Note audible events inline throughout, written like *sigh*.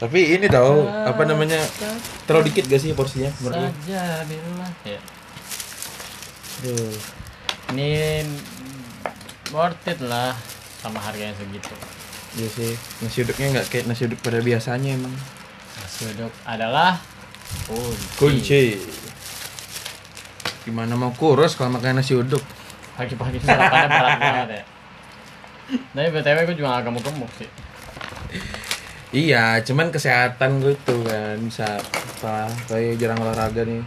Tapi ini tahu apa namanya terlalu dikit gak sih porsinya menurut lu? saja bilang ya Aduh. ini worth it lah sama harganya segitu Iya sih, nasi uduknya nggak kayak nasi uduk pada biasanya emang. nasi uduk adalah kunci, Kunci. Gimana mau kurus kalau makan nasi uduk? pagi-pagi sarapannya berat banget ya *laughs* tapi btw gue juga agak gemuk sih Iya, cuman kesehatan gue itu kan bisa apa kayak jarang olahraga nih.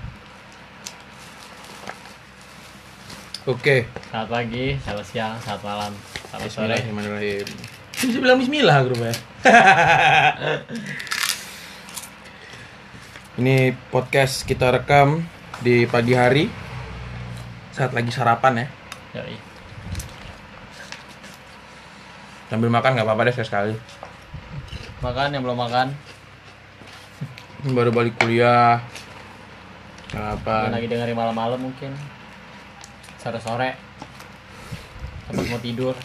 Oke, selamat pagi selamat siang selamat malam selamat sore Bismillahirrahmanirrahim. Bisa bilang Bismillah grup ya. Ini podcast kita rekam di pagi hari saat lagi sarapan ya. Yoi. Sambil makan nggak apa-apa deh sekali. Makan yang belum makan Baru balik kuliah. Sarapan. lagi dengerin malam-malam mungkin sore-sore tempat mau tidur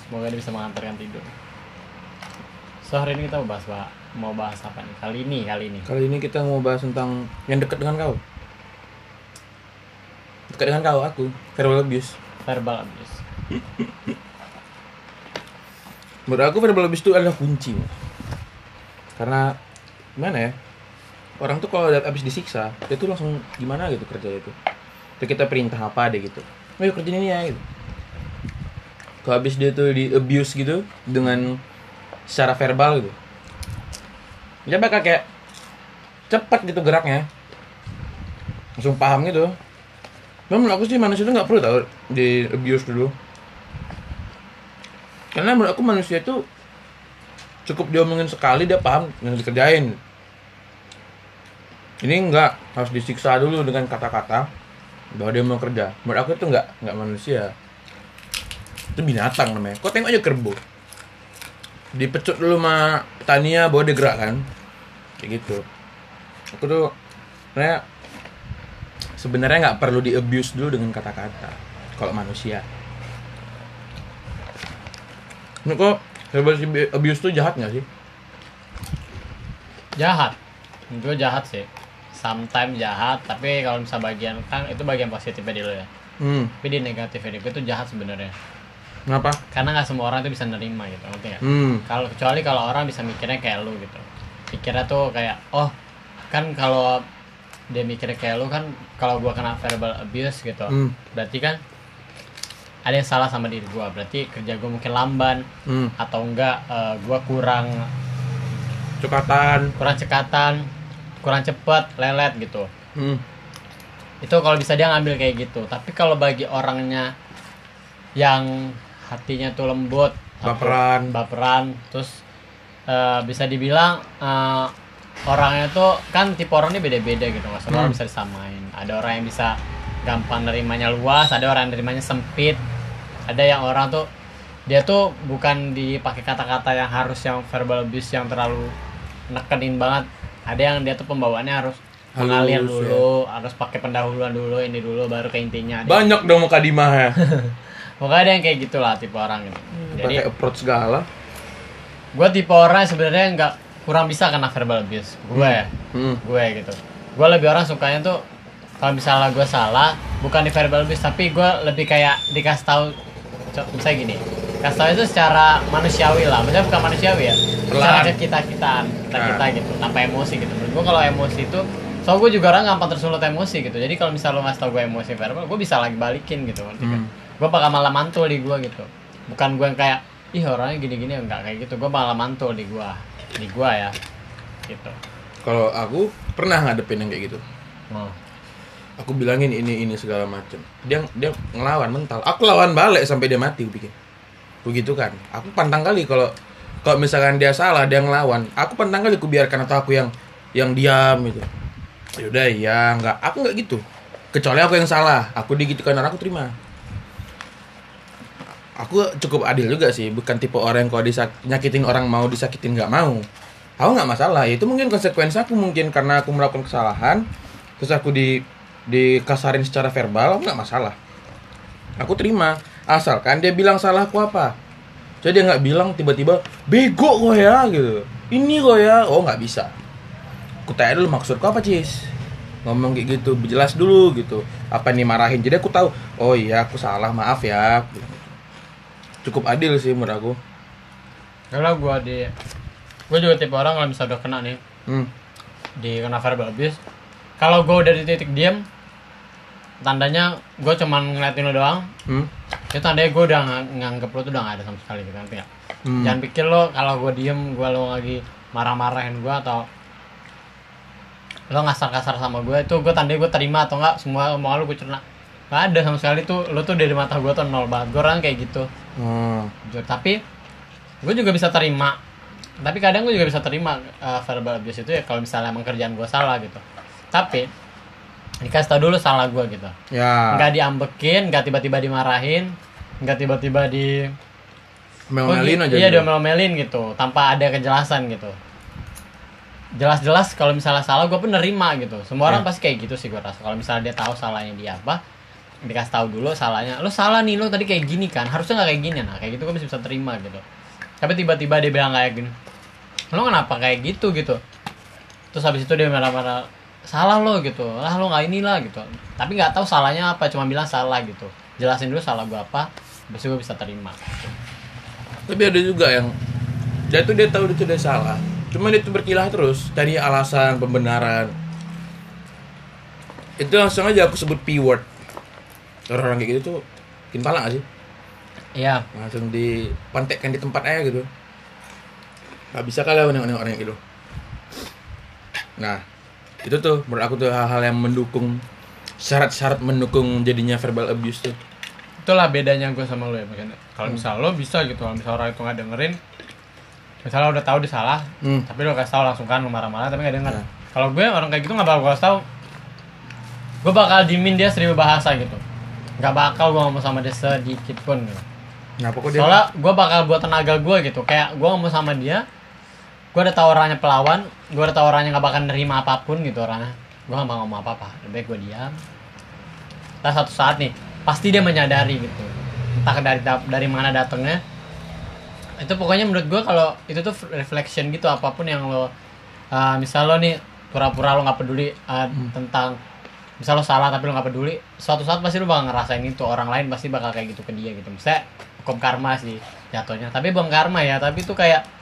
semoga dia bisa mengantarkan tidur so hari ini kita mau bahas Pak. mau bahas apa nih kali ini kali ini Kali ini kita mau bahas tentang yang dekat dengan kau. Dekat dengan kau, aku. Verbal abuse. verbal abuse Menurut aku verbal abuse itu adalah kunci. Karena gimana ya? Orang tuh kalau habis disiksa, dia tuh langsung gimana gitu kerja itu. Itu kita perintah apa deh gitu. Ayo kerjain ini ya gitu. Kalau habis dia tuh di abuse gitu dengan secara verbal gitu. Dia bakal kayak cepat gitu geraknya. Langsung paham gitu. Memang aku sih manusia itu nggak perlu tau di abuse dulu. Karena menurut aku manusia itu cukup diomongin sekali dia paham yang dikerjain. Ini enggak harus disiksa dulu dengan kata-kata bahwa dia mau kerja. Menurut aku itu enggak enggak manusia. Itu binatang namanya. Kok tengok aja kerbau. Dipecut dulu sama Tania bahwa dia gerak kan. Kayak gitu. Aku tuh sebenarnya sebenarnya nggak perlu di abuse dulu dengan kata-kata kalau manusia. Menurut kok verbal abuse tuh jahat nggak sih? jahat itu jahat sih sometimes jahat tapi kalau misal bagian kan itu bagian positifnya di lo ya Hmm. tapi di negatifnya itu jahat sebenarnya Kenapa? karena nggak semua orang itu bisa nerima gitu ngerti nggak Hmm. kalau kecuali kalau orang bisa mikirnya kayak lu gitu pikirnya tuh kayak oh kan kalau dia mikirnya kayak lu kan kalau gua kena verbal abuse gitu Hmm. berarti kan ada yang salah sama diri gua berarti kerja gua mungkin lamban Hmm. atau enggak eh, gua kurang Cekatan. kurang cekatan kurang cepet lelet gitu Hmm. itu kalau bisa dia ngambil kayak gitu tapi kalau bagi orangnya yang hatinya tuh lembut Baperan. baperan terus eh, bisa dibilang eh, orangnya tuh kan tipe orangnya beda-beda gitu nggak semua orang Hmm. bisa disamain ada orang yang bisa gampang nerimanya luas ada orang yang nerimanya sempit. Ada yang orang tuh dia tuh bukan dipakai kata-kata yang harus yang verbal abuse yang terlalu nekenin banget. Ada yang dia tuh pembawaannya harus Halus, mengalir ya. dulu harus pakai pendahuluan dulu ini dulu baru ke intinya. Ada- Banyak dong muka Dimah ya. *laughs* pokoknya ada yang kayak gitulah tipe orang gitu jadi Pakai approach segala. gue tipe orang sebenarnya nggak kurang bisa kena verbal abuse. Gue ya. Hmm. gue gitu. Gue lebih orang sukanya tuh kalau misalnya gue salah bukan di verbal abuse tapi gue lebih kayak dikasih tahu misalnya gini kasih tahu itu secara manusiawi lah. Maksudnya bukan manusiawi ya secara kita kitaan kita kita Nah. gitu tanpa emosi gitu. Menurut gue kalau emosi itu so gue juga orang gampang tersulut emosi gitu. Jadi kalau misalnya lo ngasih tau gue emosi verbal gue bisa lagi balikin gitu ngerti kan? Hmm. gue bakal malah mantul di gue gitu. Bukan gue yang kayak ih orangnya gini-gini enggak kayak gitu. Gue malah mantul di gue di gue ya gitu. Kalau aku pernah ngadepin yang kayak gitu. Aku bilangin ini ini segala macem. Dia dia ngelawan mental. Aku lawan balik sampai dia mati, pikir. Begitu kan. Aku pantang kali kalau kalau misalkan dia salah dia ngelawan. Aku pantang kali aku biarkan atau aku yang yang diam gitu. Yaudah ya nggak. Aku nggak gitu. Kecuali aku yang salah. Aku digitukan orang aku terima. Aku cukup adil juga sih. Bukan tipe orang yang kalau nyakitin orang mau disakitin nggak mau. Aku nggak masalah. Itu mungkin konsekuensi aku mungkin karena aku melakukan kesalahan. Terus aku di dikasarin secara verbal, nggak masalah. Aku terima. Asalkan dia bilang salah aku apa. Jadi dia nggak bilang tiba-tiba bego kok ya gitu. ini kok ya oh nggak bisa aku tanya dulu maksud kau apa cis ngomong kayak gitu jelas dulu gitu apa nih marahin jadi aku tahu oh iya aku salah maaf ya cukup adil sih menurut aku kalau gue di gue juga tipe orang kalau misalnya udah kena nih hmm. di kena verbal abuse kalau gue udah di titik diam tandanya gue cuman ngeliatin lo doang. Hmm. itu tandanya gue udah ng- nganggep lo tuh udah gak ada sama sekali gitu nanti nggak? Hmm. jangan pikir lo kalau gue diem gue lo lagi marah-marahin gue atau lo ngasar-kasar sama gue itu gue tandanya gue terima atau enggak semua omongan lo gue cerna. Nggak ada sama sekali tuh lo tuh dari mata gue tuh nol banget. Gue orang kayak gitu. Hmm. jujur tapi gue juga bisa terima. Tapi kadang gue juga bisa terima uh, verbal abuse itu ya kalau misalnya emang kerjaan gue salah gitu. Tapi dikasih tau dulu salah gue gitu. Ya. Nggak diambekin nggak tiba-tiba dimarahin nggak tiba-tiba di melmelin Oh, aja iya gitu. diomelin gitu tanpa ada kejelasan gitu. Jelas-jelas kalau misalnya salah gue pun nerima gitu. Semua orang Ya. pasti kayak gitu sih gue rasa. Kalau misalnya dia tahu salahnya dia apa dikasih tahu dulu salahnya. Lo salah nih lo tadi kayak gini kan? Harusnya nggak kayak gini nah kayak gitu gue masih bisa terima gitu. Tapi tiba-tiba dia bilang kayak gini lo kenapa kayak gitu? gitu. Terus habis itu dia marah-marah salah lo gitu. Lah lo nggak inilah gitu. Tapi nggak tahu salahnya apa cuma bilang salah gitu. Jelasin dulu salah gue apa itu gue bisa terima. Tapi ada juga yang dia tuh dia tahu dia tuh dia salah. Cuma dia tuh berkilah terus cari alasan pembenaran. Itu langsung aja aku sebut p word orang-orang kayak gitu tuh bikin pala gak sih? Iya. Langsung dipantekkan di tempat aja gitu. Nggak bisa kali aku nengok-nengok orang yang gitu. Nah itu tuh menurut aku tuh hal-hal yang mendukung syarat-syarat mendukung jadinya verbal abuse tuh. Itulah bedanya gue sama lo ya makanya kalau misal lo bisa gitu kalau misal orang itu nggak dengerin misalnya udah tahu dia salah hmm. tapi lo kasih tahu langsung kan lo marah-marah tapi nggak denger. Nah. kalau gue orang kayak gitu nggak bakal gue kasih tahu. Gue bakal dimin dia seribu bahasa gitu. Nggak bakal gue ngomong sama dia sedikit pun gitu. Kenapa kok dia soalnya gue bakal buat tenaga gue gitu. Kayak gue ngomong sama dia gue udah tahu orangnya pelawan gue udah tahu orangnya nggak bakal nerima apa pun gitu orangnya. Gue gak mau ngomong apa-apa lebih baik gue diam. Nah satu saat nih pasti dia menyadari gitu. Entah dari dari mana datangnya itu pokoknya menurut gue kalau itu tuh reflection gitu apa pun yang lo uh, misal lo nih pura-pura lo nggak peduli uh, tentang misal lo salah tapi lo nggak peduli suatu saat pasti lo bakal ngerasain itu orang lain pasti bakal kayak gitu ke dia gitu. Misalnya hukum karma sih jatuhnya. Tapi bukan karma ya tapi itu kayak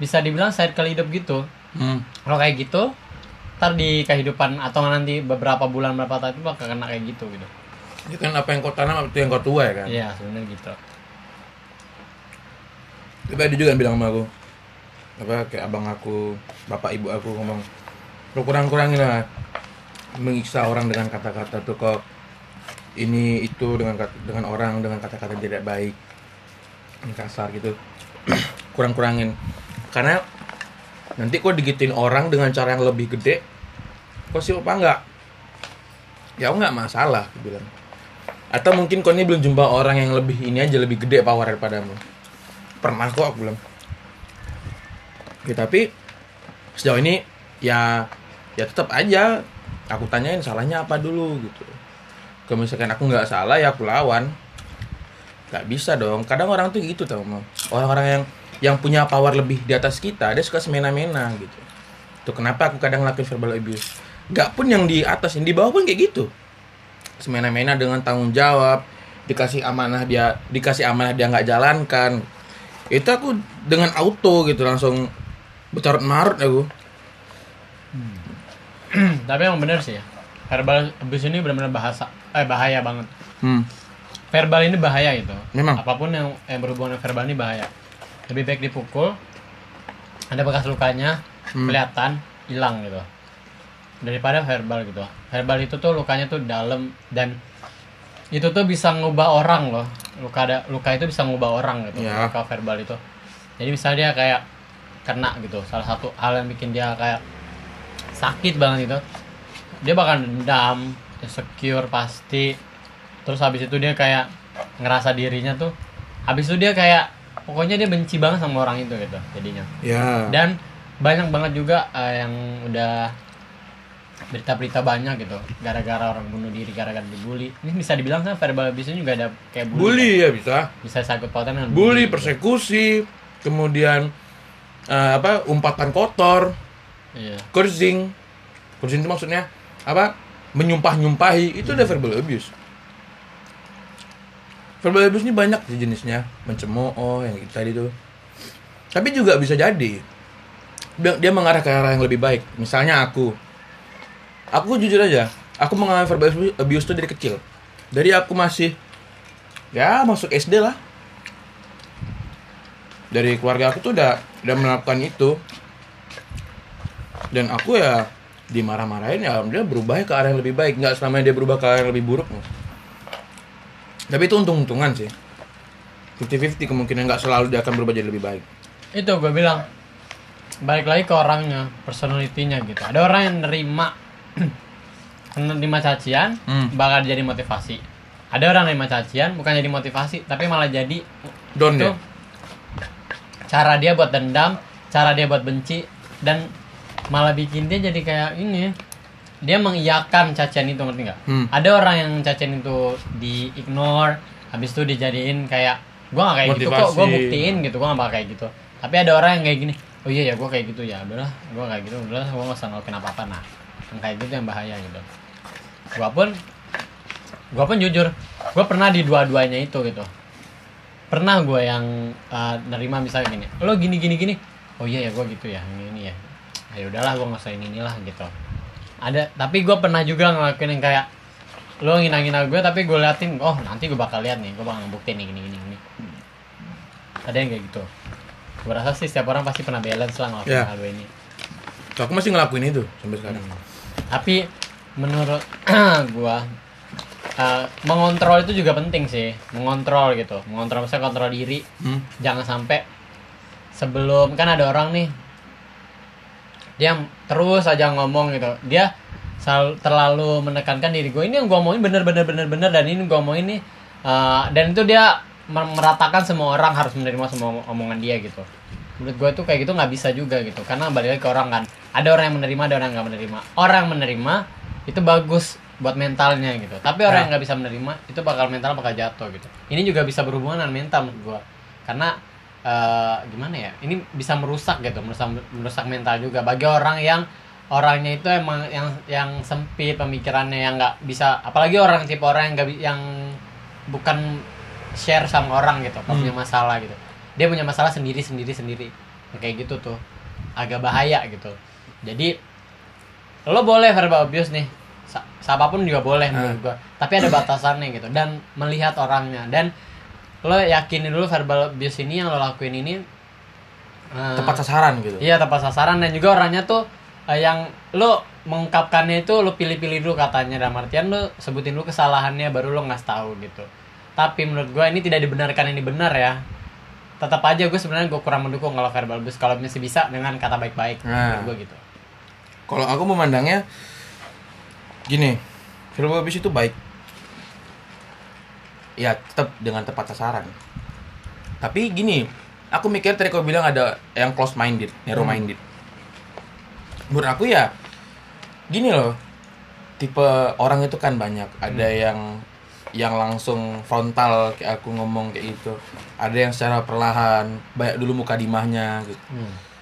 bisa dibilang cycle hidup gitu. Hmm. kalau kayak gitu ntar di kehidupan atau nanti beberapa bulan berapa tahun itu bakal kena kayak gitu gitu. Itu kan apa yang kau tanam itu yang kau tuai kan. iya sebenarnya gitu. Tapi ada juga yang bilang sama aku apa kayak abang aku, bapak ibu aku ngomong lu kurang-kurangin lah mengiksa orang dengan kata-kata tuh kok ini itu dengan dengan orang dengan kata-kata tidak baik kasar gitu. *clears throat* Kurang-kurangin karena nanti kok digituin orang dengan cara yang lebih gede kok sih apa enggak? Ya nggak masalah aku bilang. Atau mungkin kau ini belum jumpa orang yang lebih ini aja lebih gede power daripadamu pernah kok aku bilang. Ya, tapi sejauh ini ya ya tetap aja. Aku tanyain salahnya apa dulu gitu. Kalau misalkan aku nggak salah ya aku lawan. Nggak bisa dong. Kadang orang tuh gitu tau mau orang-orang yang yang punya power lebih di atas kita dia suka semena-mena gitu. Tuh kenapa aku kadang lakuin verbal abuse? Nggak pun yang di atas yang di bawah pun kayak gitu. Semena-mena dengan tanggung jawab dikasih amanah dia dikasih amanah dia nggak jalankan. Itu aku dengan auto gitu langsung bercarut marut aku *clears throat* tapi emang bener sih ya verbal abuse ini benar-benar bahasa eh bahaya banget. Hmm. verbal ini bahaya gitu. Memang. apa pun yang, yang berhubungan dengan verbal ini bahaya lebih baik dipukul. Ada bekas lukanya Hmm. kelihatan hilang gitu. Daripada verbal gitu. Verbal itu tuh lukanya tuh dalam dan itu tuh bisa ngubah orang loh. Luka ada luka itu bisa ngubah orang gitu Ya. luka verbal itu. Jadi misalnya dia kayak kena gitu. Salah satu hal yang bikin dia kayak sakit banget itu. Dia bakal dendam insecure pasti. Terus habis itu dia kayak ngerasa dirinya tuh habis itu dia kayak pokoknya dia benci banget sama orang itu gitu jadinya. Ya. Dan banyak banget juga eh, yang udah berita-berita banyak gitu gara-gara orang bunuh diri gara-gara dibully. Ini bisa dibilang kan verbal abuse juga ada kayak bully, bully ya bisa. Kan? bisa sangkut pautan dengan bully gitu. persekusi kemudian eh, apa umpatan kotor Iya. cursing cursing itu maksudnya apa? Menyumpah-nyumpahi. Itu udah verbal abuse verbal abuse ini banyak sih jenisnya. Mencemooh yang itu tadi tuh. Tapi juga bisa jadi dia, mengarah ke arah yang lebih baik. Misalnya aku. Aku jujur aja aku mengalami verbal abuse- tuh dari kecil. Dari aku masih ya masuk SD lah. Dari keluarga aku tuh udah udah melakukan itu. Dan aku ya dimarah-marahin ya dia berubah ke arah yang lebih baik. Nggak selamanya dia berubah ke arah yang lebih buruk tapi itu untung-untungan sih. 50-50 kemungkinan nggak selalu dia akan berubah jadi lebih baik. Itu gue bilang balik lagi ke orangnya personalitinya gitu. Ada orang yang nerima *clears throat* nerima cacian Hmm. bakal jadi motivasi. Ada orang yang nerima cacian bukan jadi motivasi tapi malah jadi down itu cara dia buat dendam cara dia buat benci dan malah bikin dia jadi kayak ini dia mengiyakan cacian itu ngerti nggak? Hmm. ada orang yang cacian itu di ignore habis itu dijadiin kayak gua nggak kayak gitu kok gua Motivasi. buktiin gitu gua nggak bakal kayak gitu. Tapi ada orang yang kayak gini oh iya ya gua kayak gitu ya udahlah gua kayak gitu udahlah gua nggak usah ngelakuin apa apa nah. Yang kayak gitu yang bahaya gitu. Gua pun gua pun jujur gua pernah di dua-duanya itu gitu. Pernah gue yang uh, nerima misalnya gini lo gini gini gini. Oh iya ya gue gitu ya ini, ini ya. Ayo udahlah gue nggak usah ini inilah gitu ada tapi gue pernah juga ngelakuin yang kayak lo ngina-ngina gue tapi gue liatin oh nanti gue bakal lihat nih gue bakal ngebuktiin nih gini gini gini. Ada yang kayak gitu. Gue rasa sih setiap orang pasti pernah balance lah ngelakuin Ya. hal ini. So, aku masih ngelakuin itu sampai sekarang. Tapi menurut *clears throat* gua uh, mengontrol itu juga penting sih. Mengontrol gitu. Mengontrol misalnya kontrol diri. Hmm. jangan sampai sebelum kan ada orang nih dia terus aja ngomong gitu. Dia selalu terlalu menekankan diri gue ini yang gue omongin bener bener bener bener dan ini gue omongin nih. Uh, dan itu dia mer- meratakan semua orang harus menerima semua omongan dia gitu. Menurut gue tuh kayak gitu nggak bisa juga gitu karena balik lagi ke orang kan. Ada orang yang menerima ada orang yang nggak menerima. Orang yang menerima itu bagus buat mentalnya gitu. Tapi orang Nah. yang nggak bisa menerima itu bakal mental bakal jatuh gitu. Ini juga bisa berhubungan dengan mental menurut gue karena eh, gimana ya? Ini bisa merusak gitu merusak merusak mental juga. Bagi orang yang orangnya itu emang yang yang sempit pemikirannya yang nggak bisa apalagi orang tipe orang yang nggak bi- yang bukan share sama orang gitu kalau Hmm. punya masalah gitu. Dia punya masalah sendiri sendiri sendiri. Kayak gitu tuh. Agak bahaya gitu. Jadi lo boleh verbal abuse nih. Siapa pun juga boleh menurut Ah. gua. Tapi ada batasannya gitu. Dan melihat orangnya. Dan lo yakinin dulu verbal abuse ini yang lo lakuin ini eh, tepat sasaran gitu Iya tepat sasaran dan juga orangnya tuh eh, yang lo mengungkapkannya itu lo pilih-pilih dulu katanya dalam artian lo sebutin dulu kesalahannya baru lo ngasih tahu gitu. Tapi menurut gue ini tidak dibenarkan ini benar ya. Tetap aja gue sebenarnya gue kurang mendukung kalau verbal abuse kalau masih bisa dengan kata baik-baik Nah. gue gitu. kalau aku memandangnya gini verbal abuse itu baik ya tetap dengan tepat sasaran tapi gini aku mikir tadi kau bilang ada yang close minded narrow minded menurut aku ya gini loh tipe orang itu kan banyak ada yang yang langsung frontal kayak aku ngomong kayak gitu ada yang secara perlahan banyak dulu muka dimahnya gitu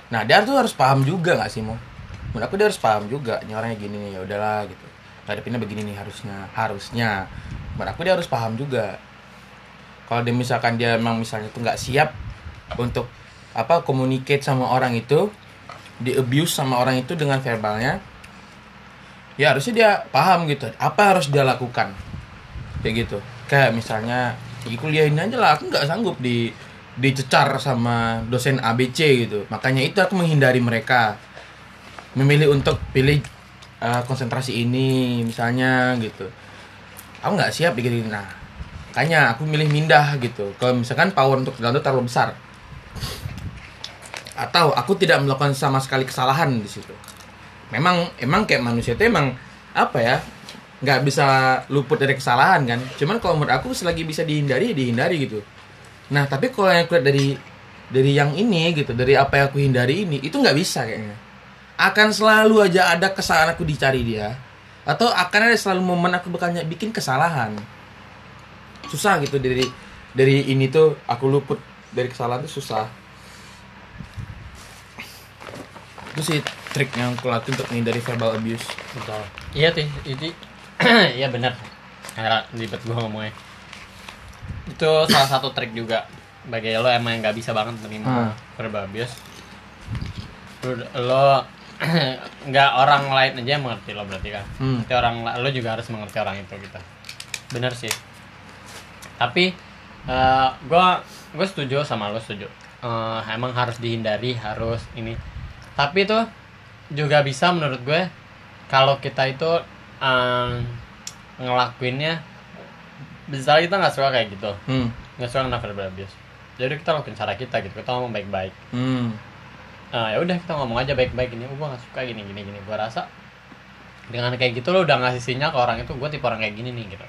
Nah dia tuh harus paham juga nggak sih mo? Menurut aku dia harus paham juga. Ini orangnya gini nih, ya udahlah gitu. Ngadepinnya begini nih harusnya, harusnya. Menurut aku dia harus paham juga. Kalau dia misalkan dia memang misalnya tuh nggak siap untuk apa communicate sama orang itu, di abuse sama orang itu dengan verbalnya, ya harusnya dia paham gitu. Apa harus dia lakukan? Kayak gitu. Kayak misalnya, ya kuliahin aja lah. Aku nggak sanggup di dicecar sama dosen ABC gitu. Makanya itu aku menghindari mereka. Memilih untuk pilih uh, konsentrasi ini misalnya gitu. Aku nggak siap digini. Nah, makanya aku milih mindah gitu. Kalau misalkan power untuk download terlalu besar. Atau aku tidak melakukan sama sekali kesalahan di situ. Memang emang kayak manusia itu emang apa ya? nggak bisa luput dari kesalahan kan. Cuman kalau menurut aku selagi bisa dihindari ya dihindari gitu. Nah, tapi kalau yang kulihat dari dari yang ini gitu, dari apa yang aku hindari ini, itu nggak bisa kayaknya. Akan selalu aja ada kesalahan aku dicari dia, atau akan ada selalu momen aku bakal bikin kesalahan. Susah gitu dari dari ini tuh aku luput. Dari kesalahan tuh susah. itu sih trik yang aku lakuin untuk menghindari verbal abuse. Betul. Iya tuh itu *clears throat* iya benar kayak ribet gua ngomongnya. Itu salah satu trik juga. Bagi lo emang yang nggak bisa banget menerima Hmm. verbal abuse. Lo, lo *clears throat* nggak orang lain aja yang mengerti lo berarti kan? Hmm. Berarti orang lo juga harus mengerti orang itu gitu. Bener sih tapi eh gua gue setuju sama lo setuju Eh, emang harus dihindari harus ini tapi tuh juga bisa menurut gue kalau kita itu em, ngelakuinnya misalnya kita nggak suka kayak gitu hmm. nggak suka kena verbal abuse jadi kita lakuin cara kita gitu kita ngomong baik-baik Hmm. Nah, ya udah kita ngomong aja baik-baik ini, oh, gue gak suka gini gini gini. Gue rasa dengan kayak gitu lo udah ngasih sinyal ke orang itu gue tipe orang kayak gini nih gitu.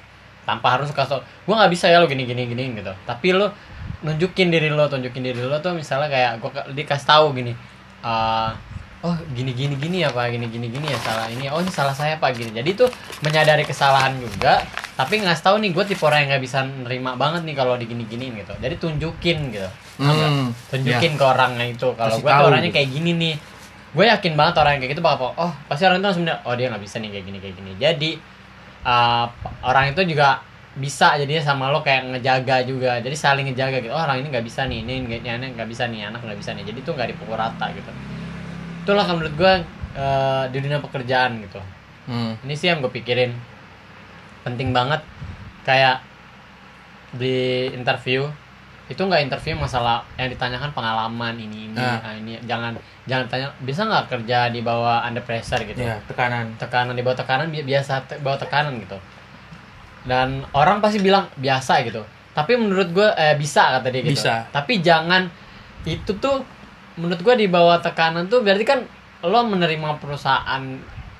Tanpa harus kasih gue nggak bisa ya lo gini gini gini gitu. Tapi lo nunjukin diri lo, tunjukin diri lo tuh misalnya kayak gue dikasih tahu gini. eh, oh gini gini gini ya pak gini gini gini ya salah ini oh ini salah saya pak gini jadi tuh menyadari kesalahan juga tapi ngasih tahu nih gue tipe orang yang nggak bisa nerima banget nih kalau digini giniin gitu jadi tunjukin gitu nggak? Hmm. tunjukin ke orangnya itu kalau gue tuh orangnya gitu. kayak gini nih gue yakin banget orang yang kayak gitu bakal oh pasti orang itu langsung bilang oh dia nggak bisa nih kayak gini kayak gini jadi uh, orang itu juga bisa jadinya sama lo kayak ngejaga juga. Jadi saling ngejaga gitu. Oh orang ini nggak bisa nih ini nggak- ini nggak bisa nih anak nggak bisa nih. Jadi tuh nggak dipukul rata gitu. Itulah kan menurut gue uh, di dunia pekerjaan gitu. Hmm. ini sih yang gue pikirin. Penting banget kayak di interview itu nggak interview masalah yang ditanyakan pengalaman ini ini Ah. ah, ini jangan jangan tanya bisa nggak kerja di bawah under pressure gitu Ya, tekanan. tekanan di bawah tekanan bi- biasa te- bawah tekanan gitu dan orang pasti bilang biasa gitu tapi menurut gue eh, bisa kata dia gitu Bisa. tapi jangan itu tuh menurut gue di bawah tekanan tuh berarti kan lo menerima perusahaan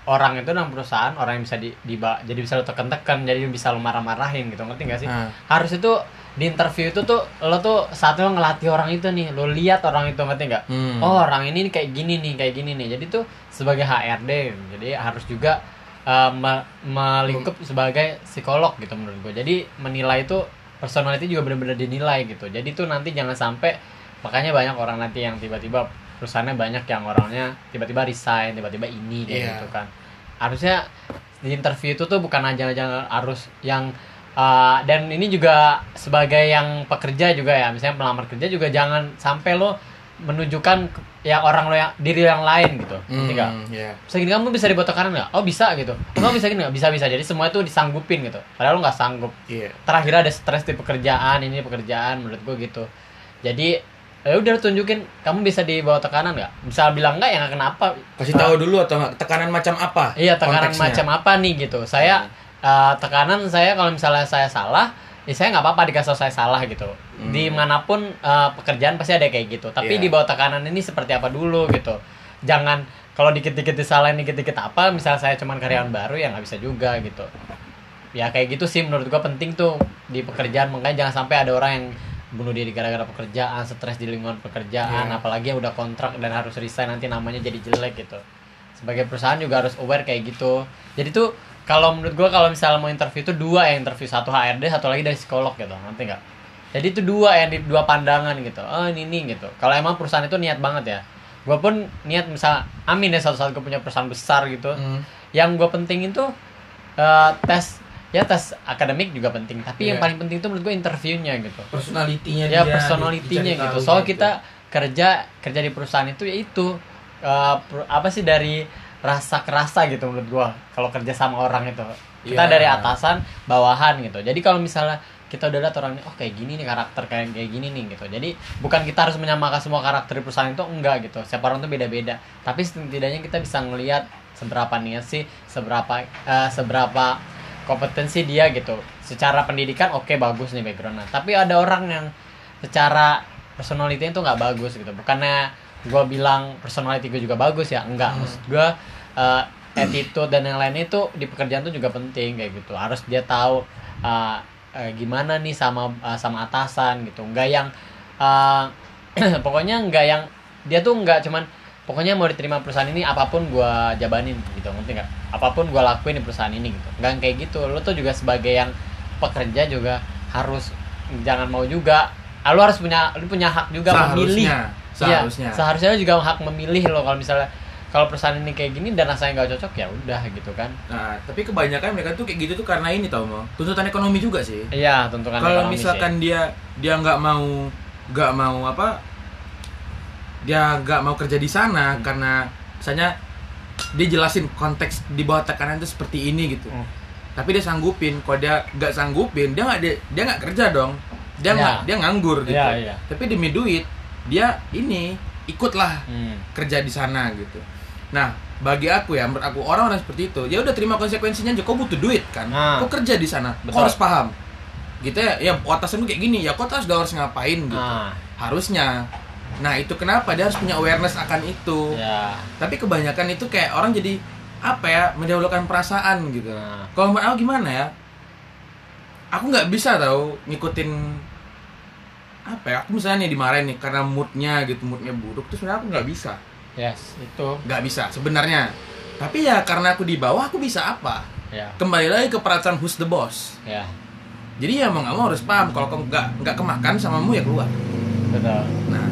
orang itu dan perusahaan orang yang bisa di, di jadi bisa lo tekan-tekan jadi bisa lo marah-marahin gitu ngerti gak sih Ah. harus itu di interview itu tuh lo tuh saat lo ngelatih orang itu nih lo lihat orang itu ngerti nggak Hmm. oh orang ini kayak gini nih kayak gini nih jadi tuh sebagai HRD jadi harus juga uh, me- melingkup sebagai psikolog gitu menurut gue jadi menilai itu personality juga benar-benar dinilai gitu jadi tuh nanti jangan sampai makanya banyak orang nanti yang tiba-tiba perusahaannya banyak yang orangnya tiba-tiba resign tiba-tiba ini kayak Iya. gitu kan harusnya di interview itu tuh bukan aja aja harus yang uh, dan ini juga sebagai yang pekerja juga ya misalnya pelamar kerja juga jangan sampai lo menunjukkan ya orang lo yang diri yang lain gitu? Hmm, ya. segini kamu bisa dibuat tekanan nggak? Oh bisa gitu. Kamu bisa gini nggak? Bisa bisa. Jadi semua itu disanggupin gitu. Padahal lo nggak sanggup. Iya. Terakhir ada stres di pekerjaan ini pekerjaan menurut gue gitu. Jadi ya udah tunjukin kamu bisa di bawah tekanan nggak? Misal bilang nggak ya nggak kenapa. Kasih tahu dulu atau nggak, tekanan macam apa? Iya tekanan konteksnya? macam apa nih gitu. Saya eh, tekanan saya kalau misalnya saya salah, ya saya nggak apa-apa dikasih saya salah gitu. Hmm. Di mana pun eh, pekerjaan pasti ada kayak gitu. Tapi Iya. di bawah tekanan ini seperti apa dulu gitu. Jangan kalau dikit-dikit disalahin dikit-dikit apa, misalnya saya cuman karyawan baru ya nggak bisa juga gitu. Ya kayak gitu sih menurut gua penting tuh di pekerjaan makanya jangan sampai ada orang yang bunuh diri gara-gara pekerjaan, stres di lingkungan pekerjaan, Iya. apalagi yang udah kontrak dan harus resign nanti namanya jadi jelek gitu. Sebagai perusahaan juga harus aware kayak gitu. Jadi tuh kalau menurut gua kalau misalnya mau interview itu dua yang interview satu HRD satu lagi dari psikolog gitu nanti nggak? Jadi itu dua yang di dua pandangan gitu. Oh ini ini gitu. Kalau emang perusahaan itu niat banget ya. Gua pun niat misal amin ya suatu saat gue punya perusahaan besar gitu. Hmm. yang gue pentingin tuh eh, tes ya tes akademik juga penting tapi yang Iya. paling penting tuh menurut gue interviewnya gitu. Personalitinya ya dia, personalitinya gitu. soal gitu. kita kerja kerja di perusahaan itu ya itu per- apa sih dari rasa kerasa gitu menurut gua kalau kerja sama orang itu. Kita Iya. dari atasan bawahan gitu. Jadi kalau misalnya kita udah lihat orangnya oh kayak gini nih karakter kayak kayak gini nih gitu. Jadi bukan kita harus menyamakan semua karakter di perusahaan itu enggak gitu. Setiap orang tuh beda-beda. Tapi setidaknya kita bisa ngelihat seberapa niat sih seberapa eh, seberapa kompetensi dia gitu. Secara pendidikan oke bagus nih backgroundnya. Tapi ada orang yang secara personality itu nggak bagus gitu. Bukannya gue bilang personality gue juga bagus ya? Enggak Hmm. maksud gue uh, attitude dan yang lainnya itu di pekerjaan tuh juga penting kayak gitu. Harus dia tahu uh, uh, gimana nih sama uh, sama atasan gitu. Enggak yang uh, *clears throat* pokoknya enggak yang dia tuh enggak cuman pokoknya mau diterima perusahaan ini apa pun gua jabanin gitu. Ngerti nggak? Apa pun gua lakuin di perusahaan ini gitu. Enggak yang kayak gitu. Lo tuh juga sebagai yang pekerja juga harus jangan mau juga. Ah, lo harus punya lo punya hak juga memilih. Seharusnya Iya, seharusnya. Seharusnya lo juga hak memilih lo. Kalau misalnya kalau perusahaan ini kayak gini dan rasanya nggak cocok ya udah gitu kan. Nah, tapi kebanyakan mereka tuh kayak gitu tuh karena ini tau mau tuntutan ekonomi juga sih. iya tuntutan Kalau ekonomi misalkan dia dia nggak mau nggak mau apa dia nggak mau kerja di sana karena misalnya dia jelasin konteks di bawah tekanan itu seperti ini gitu. Hmm. Tapi dia sanggupin. Kalau dia nggak sanggupin, dia nggak dia dia nggak kerja dong. Dia Ya. nggak dia nganggur gitu. Iya, iya. Tapi demi duit dia ini ikutlah. Hmm. kerja di sana gitu. Nah, bagi aku ya, menurut aku orang-orang seperti itu, ya udah terima konsekuensinya aja. Kau butuh duit kan, Nah. kau kerja di sana, kau Betul. harus paham. Gitu ya, ya atasanmu kayak gini, ya kau harus harus ngapain gitu. Nah, Harusnya. Nah itu kenapa dia harus punya awareness akan itu. ya. Tapi kebanyakan itu kayak orang jadi apa ya mendahulukan perasaan gitu. Nah. Kalau menurut aku gimana ya? Aku nggak bisa tahu ngikutin apa ya? Aku misalnya nih dimarahin nih karena moodnya gitu, moodnya buruk. Terus sebenarnya aku nggak bisa Yes, itu. nggak bisa sebenarnya tapi ya karena aku di bawah aku bisa apa Ya. kembali lagi ke perasaan who's the boss Ya. jadi ya mau nggak mau harus paham kalau kamu nggak nggak kemakan sama mu ya keluar Betul.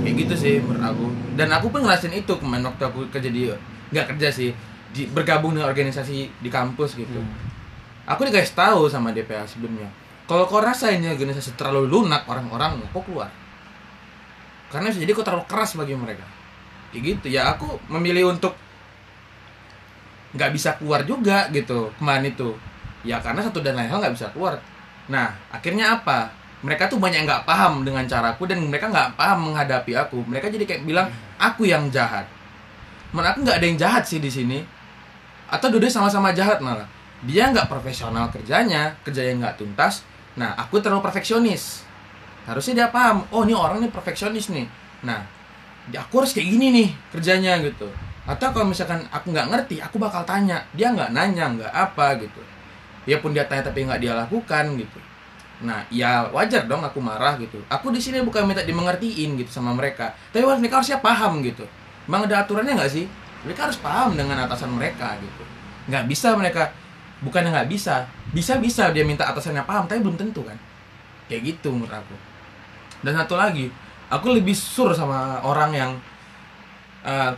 Kayak gitu sih menurut aku. Dan aku pun ngerasain itu kemarin waktu aku kerja di nggak kerja sih di, bergabung dengan organisasi di kampus gitu. Hmm. aku dikasih tahu sama DPA sebelumnya kalau kau rasa ini organisasi terlalu lunak orang-orang kau keluar. Karena bisa jadi kau terlalu keras bagi mereka. Kayak gitu. Ya aku memilih untuk nggak bisa keluar juga gitu kemarin itu. Ya karena satu dan lain hal nggak bisa keluar. Nah akhirnya apa mereka tuh banyak nggak paham dengan caraku dan mereka nggak paham menghadapi aku. Mereka jadi kayak bilang aku yang jahat. Menurut aku nggak ada yang jahat sih di sini. Atau dua sama-sama jahat malah. Dia nggak profesional kerjanya kerjanya nggak tuntas. Nah aku terlalu perfeksionis. Harusnya dia paham oh ini orang nih perfeksionis nih. Nah aku harus kayak gini nih kerjanya gitu. Atau kalau misalkan aku nggak ngerti aku bakal tanya. Dia nggak nanya nggak apa gitu. Ya pun dia tanya tapi nggak dia lakukan gitu nah ya wajar dong aku marah gitu. Aku di sini bukan minta dimengertiin gitu sama mereka. Tapi mereka harusnya paham gitu. Emang ada aturannya nggak sih? Mereka harus paham dengan atasan mereka gitu. Nggak bisa mereka bukan nggak bisa. Bisa bisa dia minta atasannya paham tapi belum tentu kan. Kayak gitu menurut aku. Dan satu lagi aku lebih sur sama orang yang eh,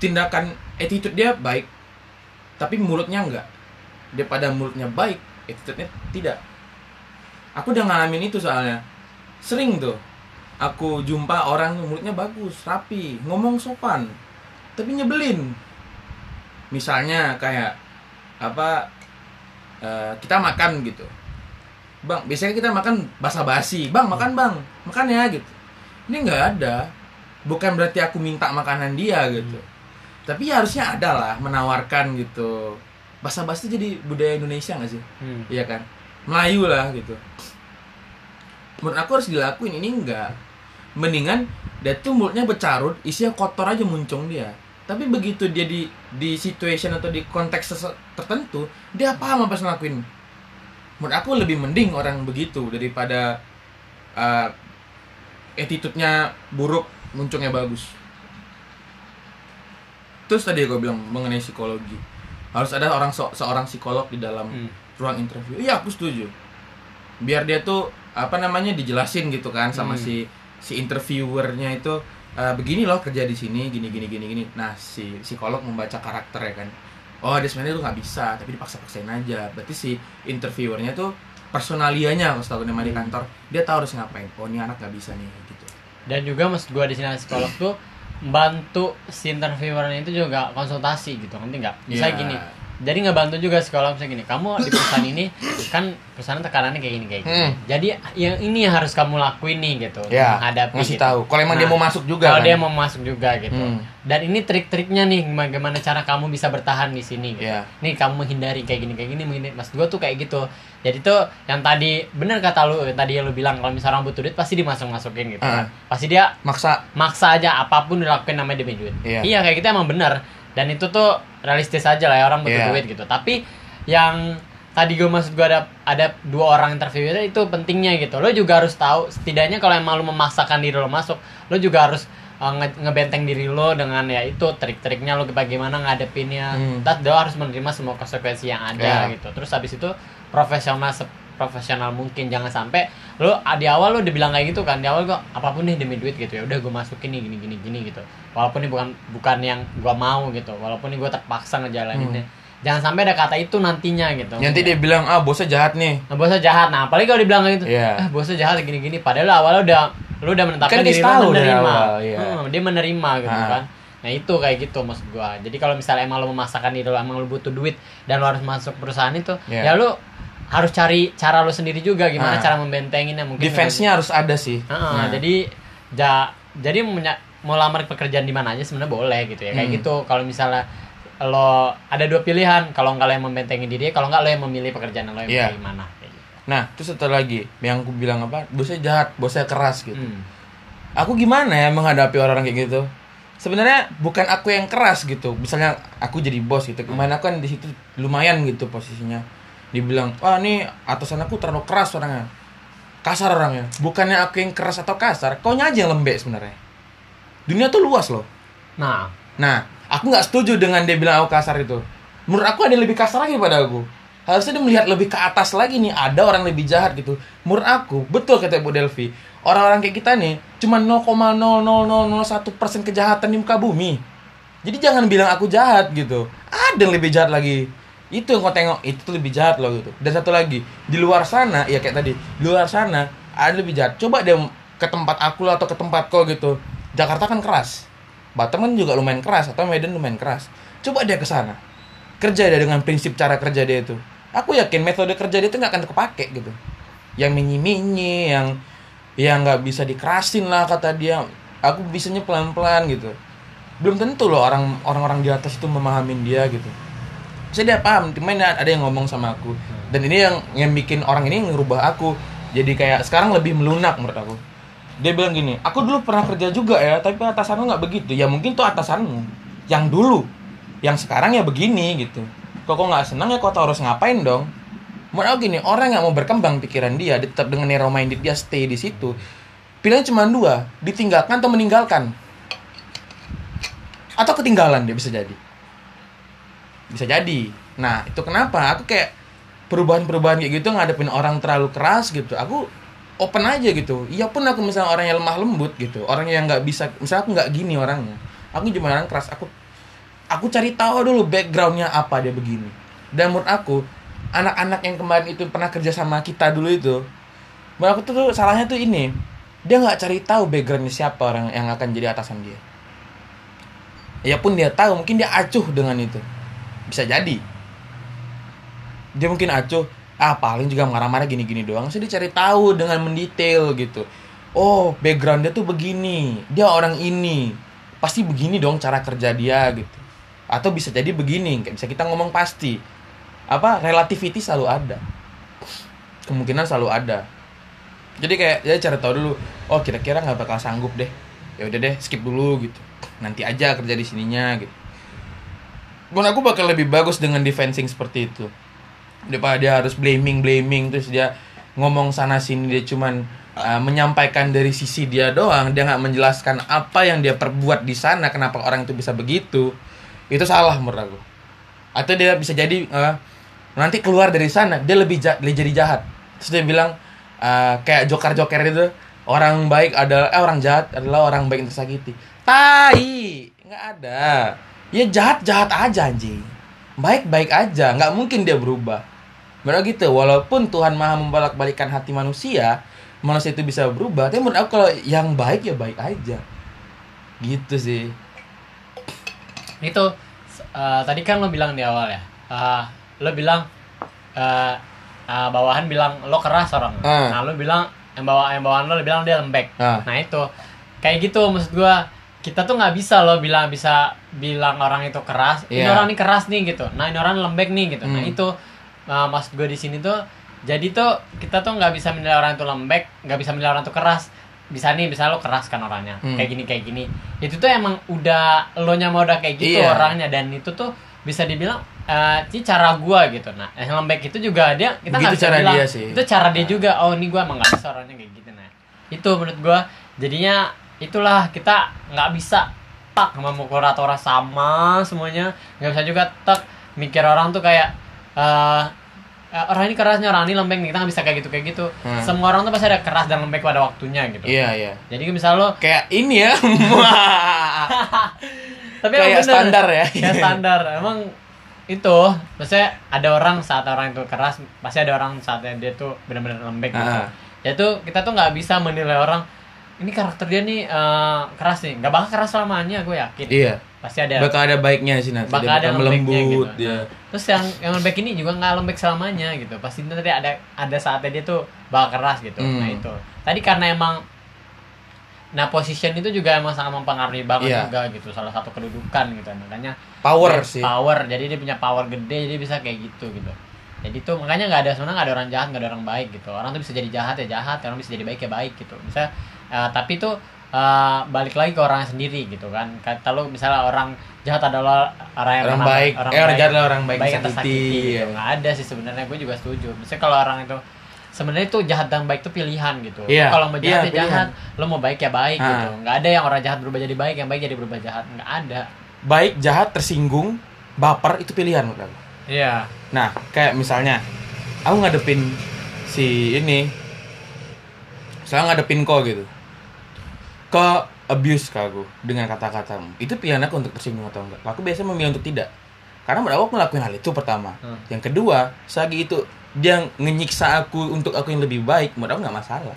tindakan attitude dia baik tapi mulutnya enggak daripada mulutnya baik attitude-nya tidak aku udah ngalamin itu soalnya. Sering tuh. Aku jumpa orang mulutnya bagus rapi ngomong sopan tapi nyebelin. Misalnya kayak apa eh, kita makan gitu. Bang biasanya kita makan basa-basi. Bang makan bang. Makan ya gitu. Ini nggak ada. Bukan berarti aku minta makanan dia gitu. Tapi ya harusnya ada lah menawarkan gitu. Basa-basi jadi budaya Indonesia nggak sih? Hmm. iya kan Melayu lah gitu. Menurut aku harus dilakuin ini enggak. Mendingan dia tuh mulutnya bercarut isinya kotor aja muncung dia. Tapi begitu dia di di situation atau di konteks tertentu dia paham apa yang ngelakuin. Menurut aku lebih mending orang begitu daripada uh, attitude-nya buruk muncungnya bagus. Terus tadi gue bilang mengenai psikologi. Harus ada orang se- seorang psikolog di dalam Hmm. Ruang interview iya aku setuju biar dia tuh apa namanya dijelasin gitu kan sama Hmm. si si interviewernya itu "Eh, begini loh kerja di sini gini gini gini gini nah si psikolog membaca karakter ya kan oh dia sebenarnya tuh nggak bisa tapi dipaksa-paksain aja berarti si interviewernya tuh personalianya kalau setahu nama di Hmm. kantor dia tahu harus ngapain oh ini anak nggak bisa nih gitu Dan juga maksud gua di sini psikolog tuh bantu si interviewernya itu juga konsultasi gitu, ngerti nggak? Bisa Iya. gini. Jadi ngebantu juga psikolog misalnya gini, kamu di perusahaan ini kan perusahaan tekanannya kayak gini kayak gini. Hmm. Jadi yang ini yang harus kamu lakuin nih gitu, ya menghadapi ngasih gitu. tahu kalau emang dia Nah, mau masuk juga Kalau kan? dia mau masuk juga gitu. Hmm. Dan ini trik-triknya nih bagaimana cara kamu bisa bertahan di sini gitu. Iya. Nih kamu menghindari kayak gini kayak gini menghindari. Mas gua tuh kayak gitu. Jadi tuh yang tadi bener kata lu yang tadi yang lu bilang kalau misalnya orang butuh duit pasti dimasuk-masukin gitu. Ah. Pasti dia maksa maksa aja apa pun dilakuin namanya demi duit. Iya. kayak gitu emang bener. Dan itu tuh realistis aja lah ya orang butuh Iya. duit gitu. Tapi yang tadi gue maksud gue ada ada dua orang interview itu pentingnya gitu. Lo juga harus tahu setidaknya kalau emang lo memaksakan diri lo masuk, lo juga harus uh, nge- ngebenteng diri lo dengan ya itu trik-triknya lo bagaimana ngadepinnya. Hmm. Dan lo harus menerima semua konsekuensi yang ada Iya. gitu. Terus habis itu profesional seprofesional mungkin jangan sampai lu ah, di awal lu udah bilang kayak gitu kan di awal gua apa pun nih demi duit gitu ya udah gue masukin nih gini gini gini gitu walaupun ini bukan bukan yang gua mau gitu walaupun ini gue terpaksa ngejalaninnya jangan sampai ada kata itu nantinya gitu Nanti dia bilang ah bosnya jahat nih. Nah, bosnya jahat. Nah, apalagi kalau dibilang kayak gitu. Iya. Ah, bosnya jahat gini-gini. Padahal awalnya udah lu udah menetapkan Kan diri lu menerima. awal, iya. Hmm, dia menerima gitu Ah. kan. Nah, itu kayak gitu maksud gua. Jadi kalau misalnya emang lu memaksakan diri lu emang lu butuh duit dan lu harus masuk perusahaan itu, Iya. ya lu harus cari cara lu sendiri juga gimana Ah. cara membentenginnya mungkin. Defense-nya harus ada sih. Heeh, Nah. jadi ja, jadi mau lamar pekerjaan di mana aja sebenarnya boleh gitu ya. Kayak Hmm. gitu. Kalau misalnya lo ada dua pilihan, kalau nggak lo yang membentengin diri, kalau nggak lo yang memilih pekerjaan lo yang gimana. Kayak gitu. Nah, terus satu lagi yang aku bilang apa? Bosnya jahat, bosnya keras gitu. Hmm. Aku gimana ya menghadapi orang kayak gitu? Sebenarnya bukan aku yang keras gitu. Misalnya aku jadi bos gitu. Kemarin aku kan di situ lumayan gitu posisinya. Dibilang, "Wah, nih atasan aku terlalu keras orangnya." Kasar orangnya. Bukannya aku yang keras atau kasar, kau aja yang lembek sebenarnya. Dunia tuh luas loh. Nah, Nah, aku nggak setuju dengan dia bilang aku kasar itu. Menurut aku ada yang lebih kasar lagi pada aku. Harusnya dia melihat lebih ke atas lagi nih, ada orang lebih jahat gitu. Menurut aku, betul kata Bu Delvi. Orang-orang kayak kita nih, cuma 0,00001% persen kejahatan di muka bumi. Jadi jangan bilang aku jahat gitu. Ada yang lebih jahat lagi. Itu yang kau tengok, itu tuh lebih jahat loh gitu. Dan satu lagi, di luar sana, ya kayak tadi, di luar sana ada lebih jahat. Coba dia ke tempat aku lah atau ke tempat kau gitu. Jakarta kan keras. Batam kan juga lumayan keras atau Medan lumayan keras. Coba dia ke sana. Kerja dia dengan prinsip cara kerja dia itu. Aku yakin metode kerja dia itu nggak akan kepake gitu. Yang minyi-minyi, yang yang nggak bisa dikerasin lah kata dia. Aku bisanya pelan-pelan gitu. Belum tentu loh orang orang-orang di atas itu memahamin dia gitu. Saya dia paham, cuman ada yang ngomong sama aku. Dan ini yang yang bikin orang ini ngerubah aku. Jadi kayak sekarang lebih melunak menurut aku dia bilang gini, aku dulu pernah kerja juga ya, tapi atasanmu nggak begitu. Ya mungkin tuh atasanmu yang dulu, yang sekarang ya begini gitu. Kok kok nggak senang ya kok tau harus ngapain dong? Menurut aku gini, orang yang mau berkembang pikiran dia, tetap dengan narrow minded dia stay di situ. Pilihannya cuma dua, ditinggalkan atau meninggalkan. Atau ketinggalan dia bisa jadi. Bisa jadi. Nah, itu kenapa? Aku kayak perubahan-perubahan kayak gitu ngadepin orang terlalu keras gitu. Aku open aja gitu. Iya pun aku misalnya orang yang lemah lembut gitu, orang yang nggak bisa, misalnya aku nggak gini orangnya. Aku cuma orang keras. Aku aku cari tahu dulu backgroundnya apa dia begini. Dan menurut aku anak-anak yang kemarin itu pernah kerja sama kita dulu itu, menurut aku tuh, salahnya tuh ini, dia nggak cari tahu backgroundnya siapa orang yang akan jadi atasan dia. Ya pun dia tahu, mungkin dia acuh dengan itu. Bisa jadi. Dia mungkin acuh, ah paling juga marah-marah gini-gini doang. Saya dicari tahu dengan mendetail gitu. Oh, background dia tuh begini. Dia orang ini. Pasti begini dong cara kerja dia gitu. Atau bisa jadi begini, kayak bisa kita ngomong pasti. Apa relativity selalu ada. Kemungkinan selalu ada. Jadi kayak ya cari tahu dulu. Oh, kira-kira nggak bakal sanggup deh. Ya udah deh, skip dulu gitu. Nanti aja kerja di sininya gitu. Menurut aku bakal lebih bagus dengan defensing seperti itu. Daripada dia harus blaming blaming terus dia ngomong sana sini dia cuman uh, menyampaikan dari sisi dia doang. Dia nggak menjelaskan apa yang dia perbuat di sana kenapa orang itu bisa begitu. Itu salah menurut aku. Atau dia bisa jadi uh, nanti keluar dari sana dia lebih ja- lebih jadi jahat. Terus dia bilang uh, kayak joker joker itu orang baik adalah eh, orang jahat adalah orang baik yang tersakiti. Tai! Nggak ada ya jahat jahat aja anjing baik baik aja nggak mungkin dia berubah Menurut gitu, walaupun Tuhan maha membolak-balikan hati manusia, manusia itu bisa berubah. Tapi menurut aku kalau yang baik ya baik aja. Gitu sih. itu eh, tadi kan lo bilang di awal ya Eh, lo bilang eh, eh, bawahan bilang lo keras orang Ah. nah lo bilang yang bawa yang bawahan lo, bilang dia lembek Ah. nah itu kayak gitu maksud gua kita tuh nggak bisa lo bilang bisa bilang orang itu keras ini Iya. orang ini keras nih gitu nah ini orang lembek nih gitu nah Hmm. itu eh, maksud gue di sini tuh jadi tuh kita tuh nggak bisa menilai orang itu lembek nggak bisa menilai orang itu keras bisa nih bisa lo keras kan orangnya Hmm. kayak gini kayak gini itu tuh emang udah lo nya mau udah kayak gitu Iya. orangnya dan itu tuh bisa dibilang eh ini cara gua gitu nah yang lembek itu juga dia kita nggak bisa cara bilang dia sih. itu cara dia Nah. juga oh ini gua emang nggak bisa orangnya kayak gitu nah itu menurut gua jadinya itulah kita nggak bisa tak memukul rata orang sama semuanya nggak bisa juga tak mikir orang tuh kayak eh eh, orang ini kerasnya orang ini lembek nih kita nggak bisa kayak gitu kayak gitu Hmm. semua orang tuh pasti ada keras dan lembek pada waktunya gitu Iya, iya. jadi misal lo Kayak ini ya. *laughs* tapi Kayak bener. standar ya. kayak standar emang itu maksudnya ada orang saat orang itu keras pasti ada orang saatnya dia tuh benar-benar lembek gitu Ah. ya tuh kita tuh nggak bisa menilai orang ini karakter dia nih eh, keras nih nggak bakal keras selamanya gue yakin iya. pasti ada Bakal ada baiknya sih nanti. bakal Dia ada bakal lembeknya melembut gitu. dia. Nah, terus yang yang lembek ini juga nggak lembek selamanya gitu. Pasti nanti ada ada saatnya dia tuh bakal keras gitu. Hmm. Nah itu. Tadi karena emang nah position itu juga emang sangat mempengaruhi banget Iya. juga gitu. Salah satu kedudukan gitu. Makanya Power dia sih. Power. Jadi dia punya power gede jadi bisa kayak gitu gitu. Jadi tuh makanya nggak ada sebenarnya nggak ada orang jahat nggak ada orang baik gitu. Orang tuh bisa jadi jahat ya jahat, orang bisa jadi baik ya baik gitu. Bisa eh, tapi tuh eh, balik lagi ke orangnya sendiri gitu kan. Kata lu misalnya orang jahat adalah orang yang Orang baik. orang eh, orang baik jahat adalah orang baik, baik yang tersakiti gitu. Iya. nggak ada sih sebenarnya gue juga setuju misalnya kalau orang itu sebenarnya itu jahat dan baik itu pilihan gitu Lo kalau mau jahat iya, ya jahat lo mau baik ya baik Ah. gitu nggak ada yang orang jahat berubah jadi baik yang baik jadi berubah jahat nggak ada Baik, jahat, tersinggung, baper itu pilihan menurut aku. iya Nah, kayak misalnya aku ngadepin si ini saya ngadepin kau gitu ke abuse ke aku dengan kata-katamu? Itu pilihan aku untuk tersinggung atau enggak? Aku biasanya memilih untuk tidak. Karena menurut aku ngelakuin hal itu pertama. Hmm. yang kedua sagi itu dia ngenyiksa aku untuk aku yang lebih baik menurut aku nggak masalah.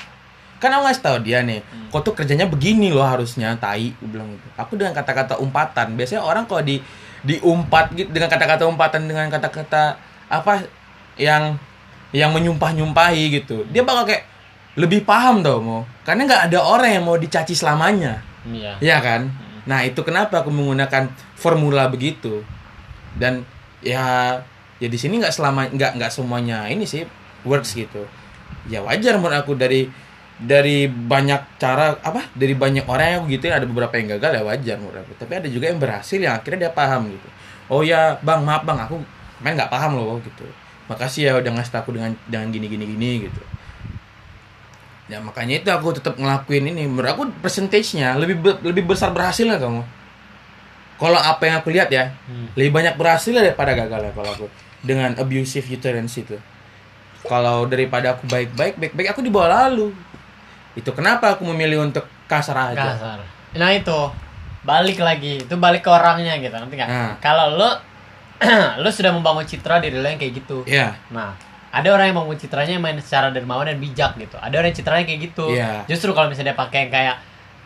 Kan aku ngasih tahu dia nih Hmm. kau tuh kerjanya begini loh harusnya tai aku bilang gitu. Aku dengan kata-kata umpatan. Biasanya orang kalau di diumpat gitu dengan kata-kata umpatan dengan kata-kata apa yang yang menyumpah-nyumpahi gitu dia bakal kayak lebih paham tau mau karena nggak ada orang yang mau dicaci selamanya. Iya. Ya kan? Nah itu kenapa aku menggunakan formula begitu? Dan ya ya di sini nggak selama nggak nggak semuanya ini sih works gitu. Ya wajar menurut aku dari dari banyak cara apa? Dari banyak orang yang gitu ada beberapa yang gagal ya wajar menurut aku. Tapi ada juga yang berhasil yang akhirnya dia paham gitu. Oh ya bang maaf bang aku main nggak paham loh gitu. Makasih ya udah ngasih aku dengan dengan gini gini gini gitu ya makanya itu aku tetap ngelakuin ini. Menurut aku persentasenya lebih be- lebih besar berhasilnya kamu. Kalau apa yang aku lihat ya Hmm. lebih banyak berhasil daripada gagal ya kalau aku dengan abusive uterance itu. Kalau daripada aku baik-baik baik-baik aku dibawa lalu. Itu kenapa aku memilih untuk kasar aja. Kasar. Nah itu. Balik lagi. Itu balik ke orangnya gitu nanti nggak? Nah. kalau lo *clears throat* lo sudah membangun citra diri lo yang kayak gitu. Iya. Nah, ada orang yang membangun citranya yang main secara dermawan dan bijak gitu. Ada orang yang citranya kayak gitu. Iya. Justru kalau misalnya dia pakai yang kayak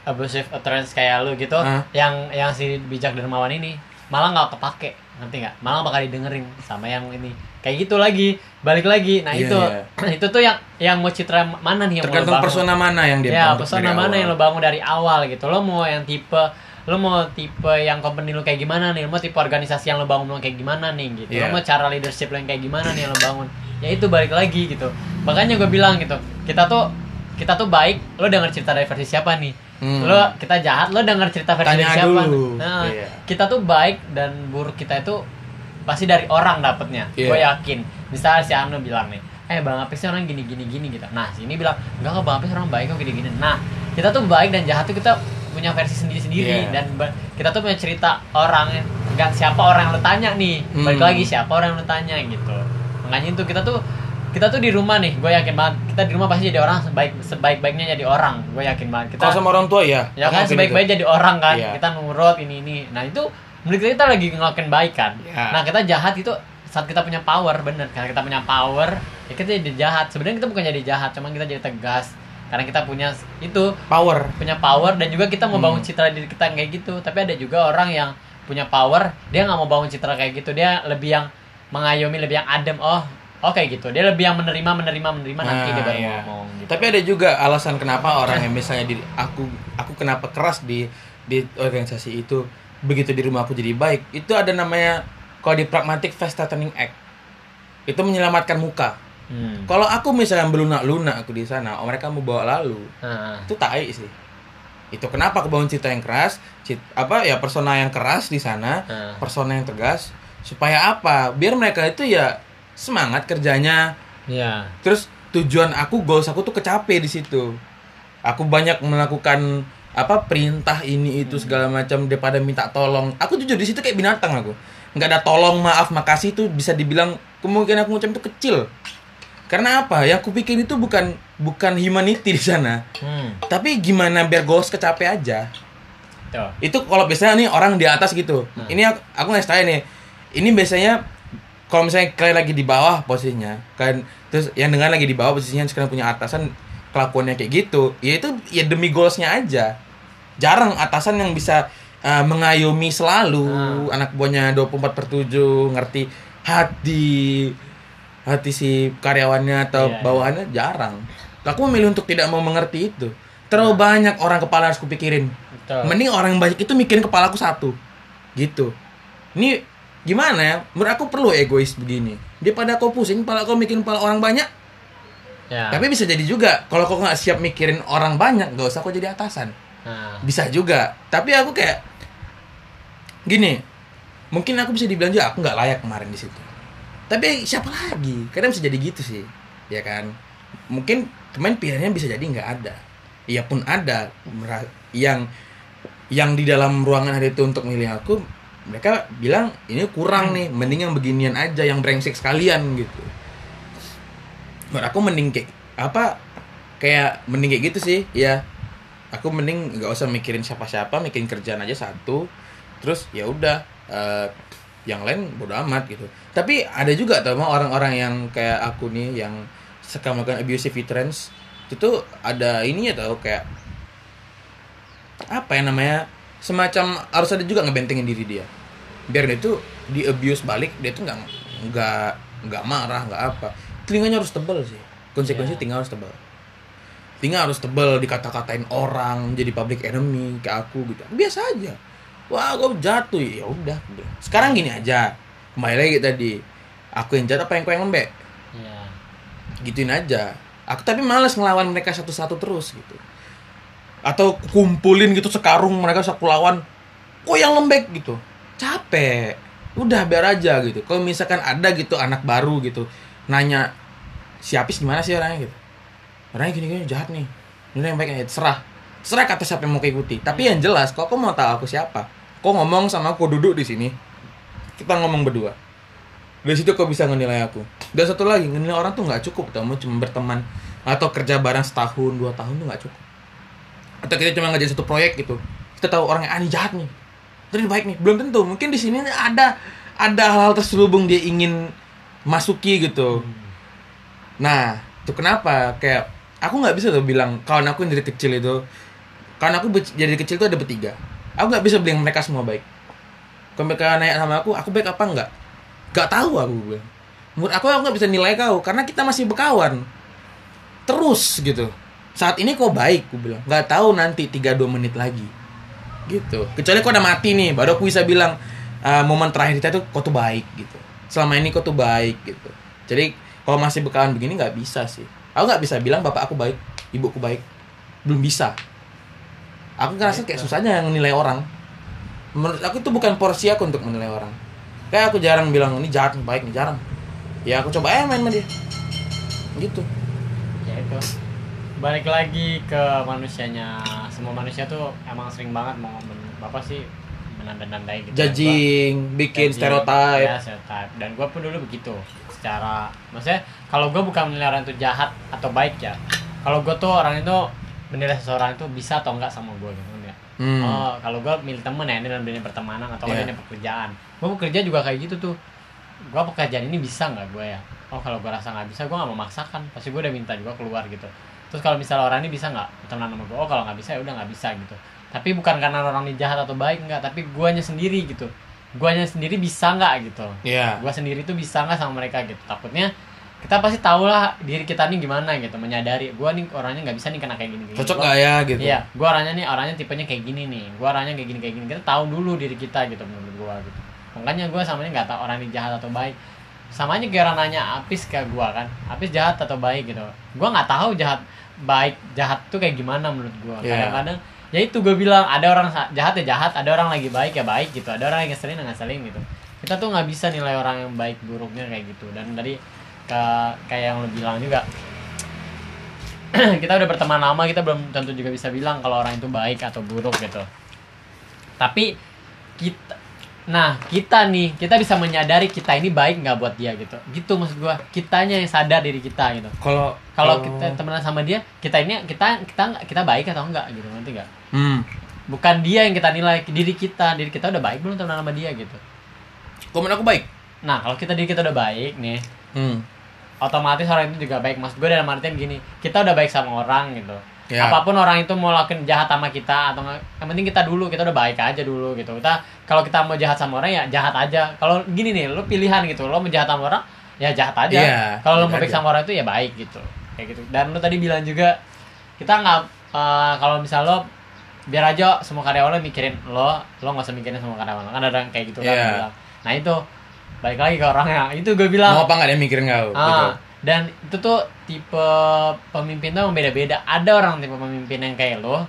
abusive utterance kayak lu gitu, Hah? yang yang si bijak dermawan ini malah nggak kepake, ngerti nggak? Malah bakal didengerin sama yang ini. Kayak gitu lagi, balik lagi. Nah Iya, itu, *clears throat* itu tuh yang yang mau citra mana nih yang tergantung mau lo bangun? persona mana yang dia ya persona mana awal. yang lo bangun dari awal gitu lo mau yang tipe lo mau tipe yang company lo kayak gimana nih lo mau tipe organisasi yang lo bangun lo kayak gimana nih gitu Iya. lo mau cara leadership lo yang kayak gimana nih yang lo bangun ya itu balik lagi gitu makanya gue bilang gitu kita tuh kita tuh baik lo denger cerita dari versi siapa nih Hmm. lo kita jahat lo denger cerita versi Tanya dari siapa dulu. nah Iya. kita tuh baik dan buruk kita itu pasti dari orang dapetnya Iya. gue yakin misalnya si Anu bilang nih eh bang Apis orang gini gini gini gitu nah sini bilang enggak kok bang Apis orang baik kok gini gini nah kita tuh baik dan jahat tuh kita punya versi sendiri sendiri Iya. dan ba- kita tuh punya cerita orang enggak siapa orang yang lo tanya nih balik Hmm. lagi siapa orang yang lo tanya gitu makanya itu kita tuh kita tuh di rumah nih gue yakin banget kita di rumah pasti jadi orang sebaik sebaik baiknya jadi orang gue yakin banget kita kalau sama orang tua ya ya kan sebaik-baik itu. jadi orang kan Iya. kita nurut ini ini nah itu menurut kita, kita lagi ngelakuin baik kan Iya. nah kita jahat itu saat kita punya power bener karena kita punya power ya kita jadi jahat sebenarnya kita bukan jadi jahat cuma kita jadi tegas karena kita punya itu power punya power dan juga kita mau Hmm. bangun citra diri kita kayak gitu tapi ada juga orang yang punya power dia nggak mau bangun citra kayak gitu dia lebih yang mengayomi lebih yang adem oh oke gitu dia lebih yang menerima menerima menerima nanti Nah, dia baru iya. ngomong gitu Tapi ada juga alasan kenapa orang yang misalnya di aku aku kenapa keras di di organisasi itu begitu di rumah aku jadi baik. Itu ada namanya kalau di pragmatic fast turning act. Itu menyelamatkan muka. Hmm. Kalau aku misalnya belunak-lunak aku di sana, oh, mereka mau bawa lalu. Nah, Itu tai sih. Itu kenapa aku bangun cita yang keras, cit, apa ya persona yang keras di sana, nah. persona yang tegas supaya apa? Biar mereka itu ya semangat kerjanya, ya terus tujuan aku goals aku tuh kecape di situ aku banyak melakukan apa perintah ini itu segala macam daripada minta tolong aku jujur di situ kayak binatang aku nggak ada tolong maaf makasih itu bisa dibilang kemungkinan aku ngucap itu kecil karena apa yang aku pikir itu bukan bukan humanity di sana Hmm. tapi gimana biar goals kecapek aja Tuh. itu kalau biasanya nih orang di atas gitu Hmm. ini aku, aku ngasih tanya nih ini biasanya kalau misalnya kalian lagi di bawah posisinya kan terus yang dengan lagi di bawah posisinya sekarang punya atasan kelakuannya kayak gitu ya itu ya demi goalsnya aja jarang atasan yang bisa uh, mengayomi selalu Hmm. anak buahnya 24 per 7 ngerti hati hati si karyawannya atau Iya, iya. bawahannya jarang aku memilih untuk tidak mau mengerti itu terlalu banyak orang kepala harus kupikirin Betul. Mending orang yang banyak itu mikirin kepala aku satu. Gitu. Ini gimana ya? Menurut aku perlu egois begini. Daripada kau pusing, kepala kau mikirin kepala orang banyak. Ya. Tapi bisa jadi juga, kalau kau nggak siap mikirin orang banyak, gak usah kau jadi atasan. Nah. Bisa juga. Tapi aku kayak gini. Mungkin aku bisa dibilang juga aku nggak layak kemarin di situ. Tapi siapa lagi? Kadang bisa jadi gitu sih, ya kan? Mungkin kemarin pilihannya bisa jadi nggak ada. Iya pun ada yang yang di dalam ruangan hari itu untuk milih aku mereka bilang ini kurang nih mending yang beginian aja yang brengsek sekalian gitu menurut aku mending kayak apa kayak mending kayak gitu sih ya aku mending nggak usah mikirin siapa-siapa mikirin kerjaan aja satu terus ya udah eh, yang lain bodo amat gitu. Tapi ada juga tuh emang orang-orang yang kayak aku nih yang suka melakukan abusive trends itu ada ininya tau kayak apa ya namanya semacam harus ada juga ngebentengin diri dia. Biar dia tuh di abuse balik dia tuh nggak nggak nggak marah nggak apa. Telinganya harus tebal sih. Konsekuensi Ya. tinggal harus tebal tinggal harus tebal dikata-katain orang jadi public enemy kayak aku gitu. Biasa aja wah gue jatuh. Ya udah. Sekarang gini aja. Kembali lagi tadi. Aku yang jahat apa yang kau yang lembek? Ya. gituin aja. Aku tapi males ngelawan mereka satu-satu terus gitu. Atau kumpulin gitu sekarung mereka aku lawan kok yang lembek gitu? Capek. Udah biar aja gitu. Kalau misalkan ada gitu anak baru gitu. Nanya si Apis gimana sih orangnya? gitu. Orangnya gini gini jahat nih. Ini yang baik ya serah serah kata siapa yang mau ikuti tapi yang jelas kok kau mau tahu aku siapa? Kau ngomong sama aku duduk di sini? Kita ngomong berdua. Dari situ kau bisa menilai aku. Dan satu lagi menilai orang tuh nggak cukup tau. Mau cuma berteman atau kerja bareng setahun dua tahun tuh nggak cukup. Atau kita cuma ngerjain satu proyek gitu. Kita tahu orangnya ah ini jahat nih. Terus baik nih. Belum tentu. Mungkin di sini ada ada hal-hal terselubung dia ingin masuki gitu. Nah itu kenapa? Kayak aku nggak bisa tuh bilang kawan aku yang dari kecil itu kawan aku dari kecil tuh ada bertiga. Aku nggak bisa bilang mereka semua baik kalau mereka nanya sama aku aku baik apa enggak nggak tahu aku bilang menurut aku aku nggak bisa nilai kau karena kita masih berkawan. Terus gitu. Saat ini kau baik aku bilang. Nggak tahu nanti 3-2 menit lagi. Gitu. Kecuali kau udah mati nih baru aku bisa bilang "Ah, momen terakhir kita tuh kau tuh baik gitu. Selama ini kau tuh baik gitu. Jadi kalau masih berkawan begini nggak bisa sih. Aku nggak bisa bilang bapak aku baik ibuku baik. Belum bisa aku ngerasa kayak susahnya yang nilai orang. Menurut aku itu bukan porsi aku untuk menilai orang. Kayak aku jarang bilang ini jahat nih baik nih jarang. Ya aku coba aja main sama dia. Gitu. Ya itu. Balik lagi ke manusianya. Semua manusia tuh emang sering banget mau apa sih menanda-nandai gitu judging bikin Judging, stereotype. Ya stereotype. Dan gue pun dulu begitu secara maksudnya kalau gue bukan menilai orang itu jahat atau baik ya kalau gue tuh orang itu menilai seseorang itu bisa atau enggak sama gue gitu kan ya. Hmm. oh kalau gue milih temen ya ini dalam dunia pertemanan atau Iya. dunia pekerjaan. Gue bekerja juga kayak gitu tuh. Gue pekerjaan ini bisa nggak gue ya? Oh kalau gue rasa nggak bisa gue nggak memaksakan. Pasti gue udah minta juga keluar gitu. Terus kalau misalnya orang ini bisa nggak temenan sama gue oh kalau nggak bisa ya udah nggak bisa gitu. Tapi bukan karena orang ini jahat atau baik nggak tapi guanya sendiri gitu. Guanya sendiri bisa nggak gitu? Iya. gua sendiri tuh bisa nggak sama mereka gitu. Takutnya kita pasti tahu lah diri kita nih gimana gitu menyadari gua nih orangnya nggak bisa nih kena kayak gini, gini. Cocok gak ya gitu. Iya, gua orangnya nih orangnya tipenya kayak gini nih. Gua orangnya kayak gini kayak gini. Kita tahu dulu diri kita gitu menurut gua gitu. Makanya gua sama ini nggak tahu orang ini jahat atau baik. Sama aja kayak orang nanya Apis ke gua kan. Apis jahat atau baik gitu. Gua nggak tahu jahat baik jahat tuh kayak gimana menurut gua. Iya. Kadang-kadang ya itu gue bilang ada orang jahat ya jahat, ada orang lagi baik ya baik gitu. Ada orang yang ngeselin ya ngeselin gitu. Kita tuh nggak bisa nilai orang yang baik buruknya kayak gitu. Dan tadi ke kayak yang lo bilang juga. *clears throat* Kita udah berteman lama kita belum tentu juga bisa bilang kalau orang itu baik atau buruk gitu. Tapi kita nah kita nih kita bisa menyadari kita ini baik nggak buat dia gitu. Gitu maksud gua. Kitanya yang sadar diri kita gitu. Kalau kalau kita temenan sama dia kita ini kita kita kita baik atau enggak gitu nanti enggak hmm, bukan dia yang kita nilai diri kita. Diri kita udah baik belum temenan sama dia gitu. Komen aku baik. nah kalau kita diri kita udah baik nih Hmm. Otomatis orang itu juga baik. Mas gue dalam artian gini kita udah baik sama orang gitu. Ya. apa pun orang itu mau lakukan jahat sama kita atau yang penting kita dulu kita udah baik aja dulu gitu. Kita kalau kita mau jahat sama orang ya jahat aja. Kalau gini nih lo pilihan gitu. Lo mau jahat sama orang ya jahat aja. Iya, kalau lo mau baik sama orang itu ya baik gitu. Kayak gitu. Dan lo tadi bilang juga kita nggak eh, kalau misal lo biar aja semua karyawan lo mikirin lo lo nggak usah mikirin semua karyawan lo. Kan ada yang kayak gitu kan Iya. bilang. nah itu balik lagi ke orangnya itu gue bilang Mau apa nggak dia mikirin kau? gitu. Ah, dan itu tuh tipe pemimpin tuh beda-beda. Ada orang tipe pemimpin yang kayak lo,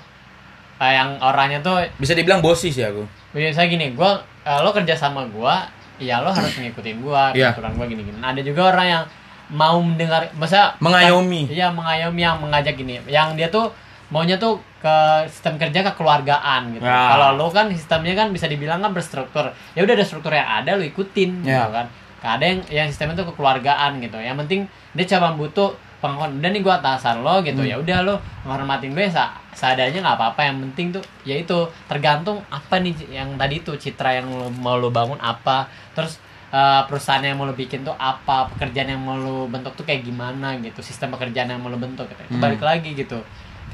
eh, yang orangnya tuh Bisa dibilang bosi sih aku. biasa gini, gua eh, lo kerja sama gua, ya lo harus ngikutin gua, Iya. peraturan gua gini-gini. Nah, ada juga orang yang mau mendengar, masa Mengayomi. Iya, mengayomi yang mengajak gini. Yang dia tuh maunya tuh ke sistem kerja kekeluargaan gitu. Ya. Kalau lo kan sistemnya kan bisa dibilang kan berstruktur. Ya udah ada struktur yang ada lo ikutin Ya. gitu kan. Gak ada yang yang sistemnya tuh kekeluargaan gitu. Yang penting dia cuma butuh penghormatan. Dan nih gua atasan lo gitu. Hmm. Ya udah lo menghormatin gue sa seadanya nggak apa-apa. Yang penting tuh ya itu tergantung apa nih yang tadi tuh citra yang lo, mau lo bangun apa. Terus eh, perusahaan yang mau lo bikin tuh apa, pekerjaan yang mau lo bentuk tuh kayak gimana gitu, sistem pekerjaan yang mau lo bentuk gitu. Itu Hmm. balik lagi gitu.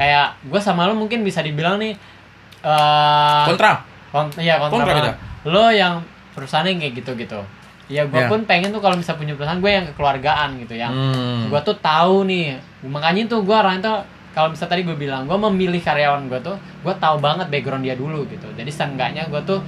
Kayak gue sama lo mungkin bisa dibilang nih eh Kontra. Kont iya kontra Kontra banget. Lo yang perusahaan yang kayak gitu-gitu. Ya gue Iya. pun pengen tuh kalau bisa punya perusahaan gue yang kekeluargaan gitu yang Hmm. gue tuh tahu nih. Makanya tuh gue orang itu kalau bisa tadi gue bilang gue memilih karyawan gue tuh gue tahu banget background dia dulu gitu. Jadi seenggaknya gue tuh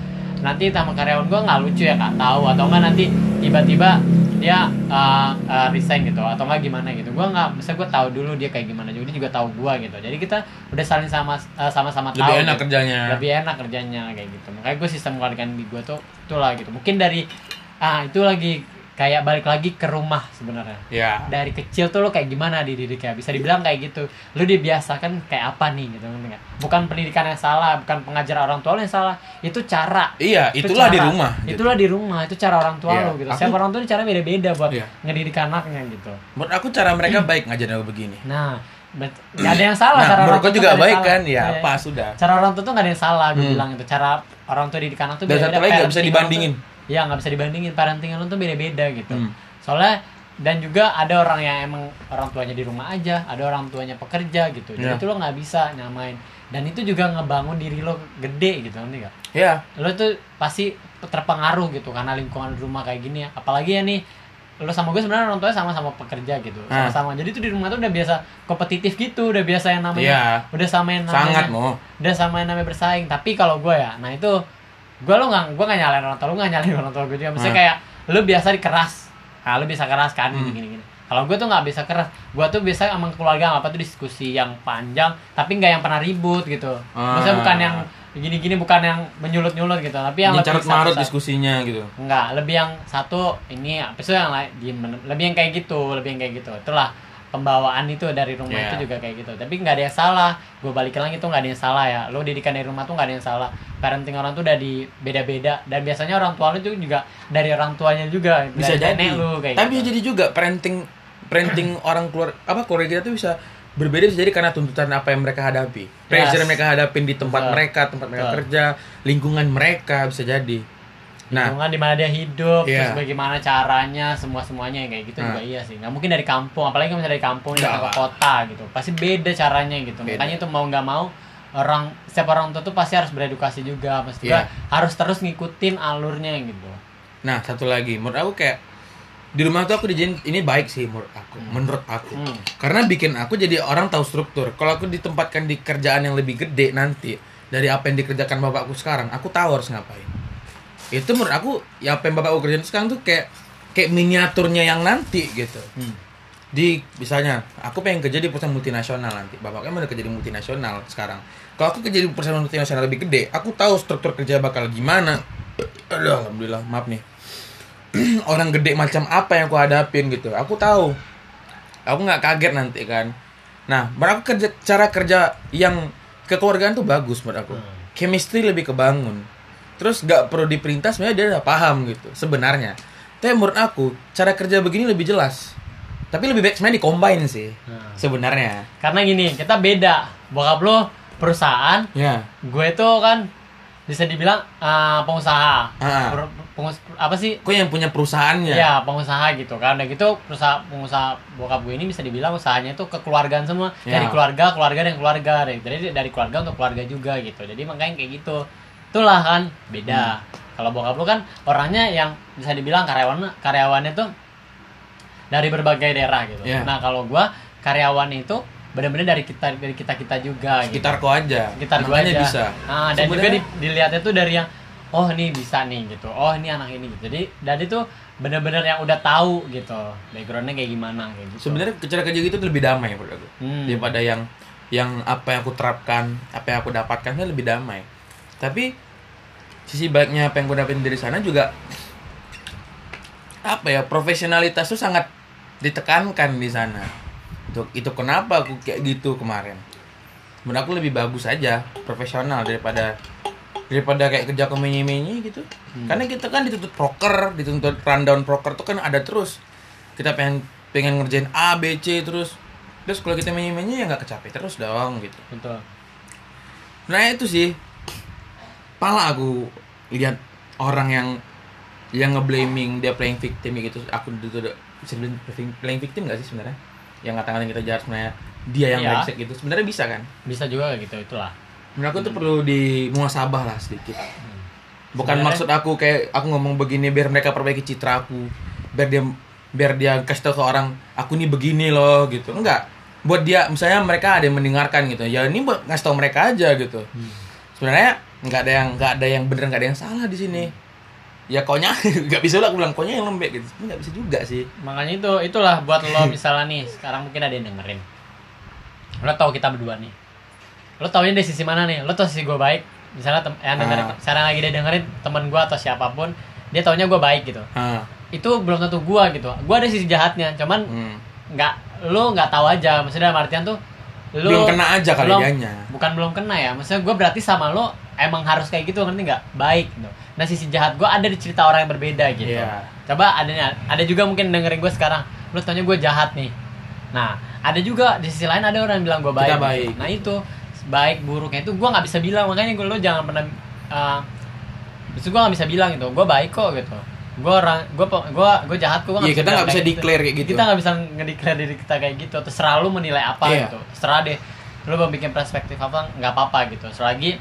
nanti sama karyawan gue nggak lucu ya nggak tahu. Atau enggak nanti tiba-tiba dia uh, uh, resign gitu. Atau enggak gimana gitu. Gue nggak bisa gue tahu dulu dia kayak gimana. Jadi dia juga tahu gue gitu. Jadi kita udah saling sama uh, sama-sama tahu Lebih enak gitu. kerjanya. lebih enak kerjanya kayak gitu. Makanya gue sistem keluargaan di gue tuh itulah gitu. Mungkin dari ah itu lagi kayak balik lagi ke rumah sebenarnya Ya. dari kecil tuh lo kayak gimana di diri kayak bisa dibilang kayak gitu lo dibiasakan kayak apa nih gitu nggak? bukan pendidikan yang salah bukan pengajar orang tua lo yang salah itu cara Iya, Itu itulah di cara. rumah. gitu. itulah di rumah itu cara orang tua Iya. lo gitu Aku- setiap orang tua ini cara beda-beda buat Iya. ngedidik anaknya gitu Menurut aku cara mereka baik ngajarin aku begini. nah nggak ada yang salah Nah, cara orang tua juga baik kan? salah. Ya, Iya. pas sudah. cara orang tua tuh nggak ada yang salah gue Hmm. bilang itu cara orang tua didik anak tuh Dan satu lagi nggak bisa dibandingin. tuh- Iya nggak bisa dibandingin parenting lu tuh beda-beda gitu Hmm. soalnya dan juga ada orang yang emang orang tuanya di rumah aja ada orang tuanya pekerja gitu jadi Iya. itu lo nggak bisa nyamain dan itu juga ngebangun diri lo gede gitu nanti gak Ya. lo tuh pasti terpengaruh gitu karena lingkungan di rumah kayak gini ya apalagi ya nih lo sama gue sebenarnya orang tuanya sama-sama pekerja gitu Ah. sama-sama jadi tuh di rumah tuh udah biasa kompetitif gitu udah biasa yang namanya Iya. udah sama yang namanya Sangat mau. udah sama yang namanya bersaing tapi kalau gue ya nah itu gue lo nggak gue nggak nyalain orang tua lo nggak nyalain orang tua gue juga misalnya Hmm. kayak lo biasa dikeras nah lo bisa keras kan Hmm. gini gini kalau gue tuh nggak bisa keras gue tuh biasa sama keluarga apa tuh diskusi yang panjang tapi nggak yang pernah ribut gitu maksudnya Ah. bukan yang gini-gini bukan yang menyulut-nyulut gitu tapi yang Ini lebih marut diskusinya gitu. Enggak, lebih yang satu ini apa sih yang lain lebih yang kayak gitu, lebih yang kayak gitu. Itulah pembawaan itu dari rumah Yeah. itu juga kayak gitu. Tapi nggak ada yang salah. Gue balikin lagi tuh nggak ada yang salah ya. Lo didikan dari rumah tuh nggak ada yang salah. Parenting orang tuh udah di beda-beda dan biasanya orang tua lo tuh juga dari orang tuanya juga Bisa dari jadi. lu kayak Tapi gitu. bisa jadi juga parenting parenting *clears throat* orang keluar apa keluarga kita tuh bisa berbeda bisa jadi karena tuntutan apa yang mereka hadapi. Pressure yang mereka hadapin di tempat Betul. mereka, tempat mereka Betul. kerja, lingkungan mereka bisa jadi. Nah, lingkungan di mana dia hidup, Iya. terus bagaimana caranya, semua semuanya kayak gitu Nah. juga iya sih. Nggak mungkin dari kampung, apalagi kalau misalnya dari kampung ke kota gitu, pasti beda caranya gitu. Beda. Makanya itu mau nggak mau orang setiap orang tua tuh pasti harus beredukasi juga, pasti Iya. harus terus ngikutin alurnya gitu. nah satu lagi menurut aku kayak di rumah tuh aku dijadiin ini baik sih menurut aku, menurut aku. Hmm. Karena bikin aku jadi orang tahu struktur. Kalau aku ditempatkan di kerjaan yang lebih gede nanti dari apa yang dikerjakan bapakku sekarang, aku tahu harus ngapain. Itu menurut aku ya apa yang bapakku kerjain sekarang tuh kayak kayak miniaturnya yang nanti gitu. Hmm. Di misalnya aku pengen kerja di perusahaan multinasional nanti. Bapaknya mau kerja di multinasional sekarang. Kalau aku kerja di perusahaan multinasional lebih gede, aku tahu struktur kerja bakal gimana. Aduh, alhamdulillah, maaf nih. *clears throat* Orang gede macam apa yang aku hadapin gitu. Aku tahu. Aku nggak kaget nanti kan. Nah, menurut aku kerja cara kerja yang kekeluargaan tuh bagus menurut aku. Hmm. Chemistry lebih kebangun. Terus nggak perlu diperintah sebenarnya dia udah paham gitu sebenarnya tapi menurut aku cara kerja begini lebih jelas tapi lebih baik sebenarnya dicombine sih Nah. sebenarnya Karena gini, kita beda. Bokap lo perusahaan, ya gue itu kan bisa dibilang eh, pengusaha. Ah. Per- pengus- apa sih? kok yang punya perusahaannya Ya, pengusaha gitu kan. Dan gitu perusahaan pengusaha bokap gue ini bisa dibilang usahanya itu kekeluargaan semua. Ya. Dari keluarga, keluarga dan keluarga. Jadi dari keluarga untuk keluarga juga gitu. Jadi makanya kayak gitu. Itulah kan beda. Hmm. Kalau bokap lu kan orangnya yang bisa dibilang karyawan karyawannya tuh dari berbagai daerah gitu. Ya. Nah, kalau gua karyawan itu benar-benar dari kita dari kita kita juga gitu sekitar kau aja sekitar gua aja. bisa Ah, dan juga Sebenarnya- di- dilihatnya tuh dari yang oh ini bisa nih gitu oh ini anak ini gitu jadi dan itu benar-benar yang udah tahu gitu backgroundnya kayak gimana kayak gitu sebenarnya cara kerja gitu tuh lebih damai menurut aku Hmm. daripada yang yang apa yang aku terapkan apa yang aku dapatkan lebih damai tapi sisi baiknya apa yang aku dapetin dari sana juga apa ya profesionalitas tuh sangat ditekankan di sana. Itu itu kenapa aku kayak gitu kemarin? Menurut aku lebih bagus aja profesional daripada daripada kayak kerja ke menye gitu. Hmm. karena kita kan dituntut proker dituntut rundown proker tuh kan ada terus. Kita pengen pengen ngerjain A B C terus. Terus kalau kita menye ya nggak kecapek terus dong gitu. Betul. Nah itu sih pala aku lihat orang yang yang ngeblaming dia playing victim gitu. Aku itu bisa playing- victim gak sih sebenarnya? Yang ngatain kita jahat sebenarnya dia yang Iya. brengsek gitu. Sebenarnya bisa kan? Bisa juga gitu itulah. Menurut aku tuh perlu di muasabah lah sedikit. Bukan Sebenarnya- maksud aku kayak aku ngomong begini biar mereka perbaiki citra aku. Biar dia biar dia kasih tau ke orang aku nih begini loh gitu. Enggak. Buat dia misalnya mereka ada yang mendengarkan gitu. Ya ini buat ngasih tau mereka aja gitu. Sebenarnya nggak ada yang nggak ada yang bener nggak ada yang salah di sini. Ya konya *laughs* nggak bisa lah aku bilang konya yang lembek gitu. Nggak bisa juga sih. Makanya itu itulah buat lo misalnya nih sekarang mungkin ada yang dengerin. Lo tau kita berdua nih. Lo taunya dari sisi mana nih? Lo tau sisi gue baik. Misalnya tem yang dengerin Ah. sekarang lagi dia dengerin teman gue atau siapa pun dia taunya gue baik gitu. Ah. Itu belum tentu gue gitu. Gue ada sisi jahatnya cuman hmm. nggak lo nggak tahu aja. Maksudnya dalam artian tuh lo belum kena aja kali belum- dianya. bukan belum kena ya. Maksudnya gue berarti sama lo emang harus kayak gitu ngerti nggak? Baik gitu. Nah sisi jahat gue ada di cerita orang yang berbeda gitu. Iya. coba ada ada juga mungkin dengerin gue sekarang. Lo tanya gue jahat nih. Nah ada juga di sisi lain ada orang yang bilang gue baik, Kita gitu. baik. nah itu baik buruknya itu gue nggak bisa bilang. Makanya gue lo jangan pernah uh, itu gue nggak bisa bilang gitu. Gue baik kok gitu gue orang gue gue gue jahat gue Iya, kita nggak bisa declare kayak gitu. kita nggak bisa ngedeclare diri kita kayak gitu. Terserah lu menilai apa Iya. gitu. Terserah deh. Lu mau bikin perspektif apa nggak apa-apa gitu. Selagi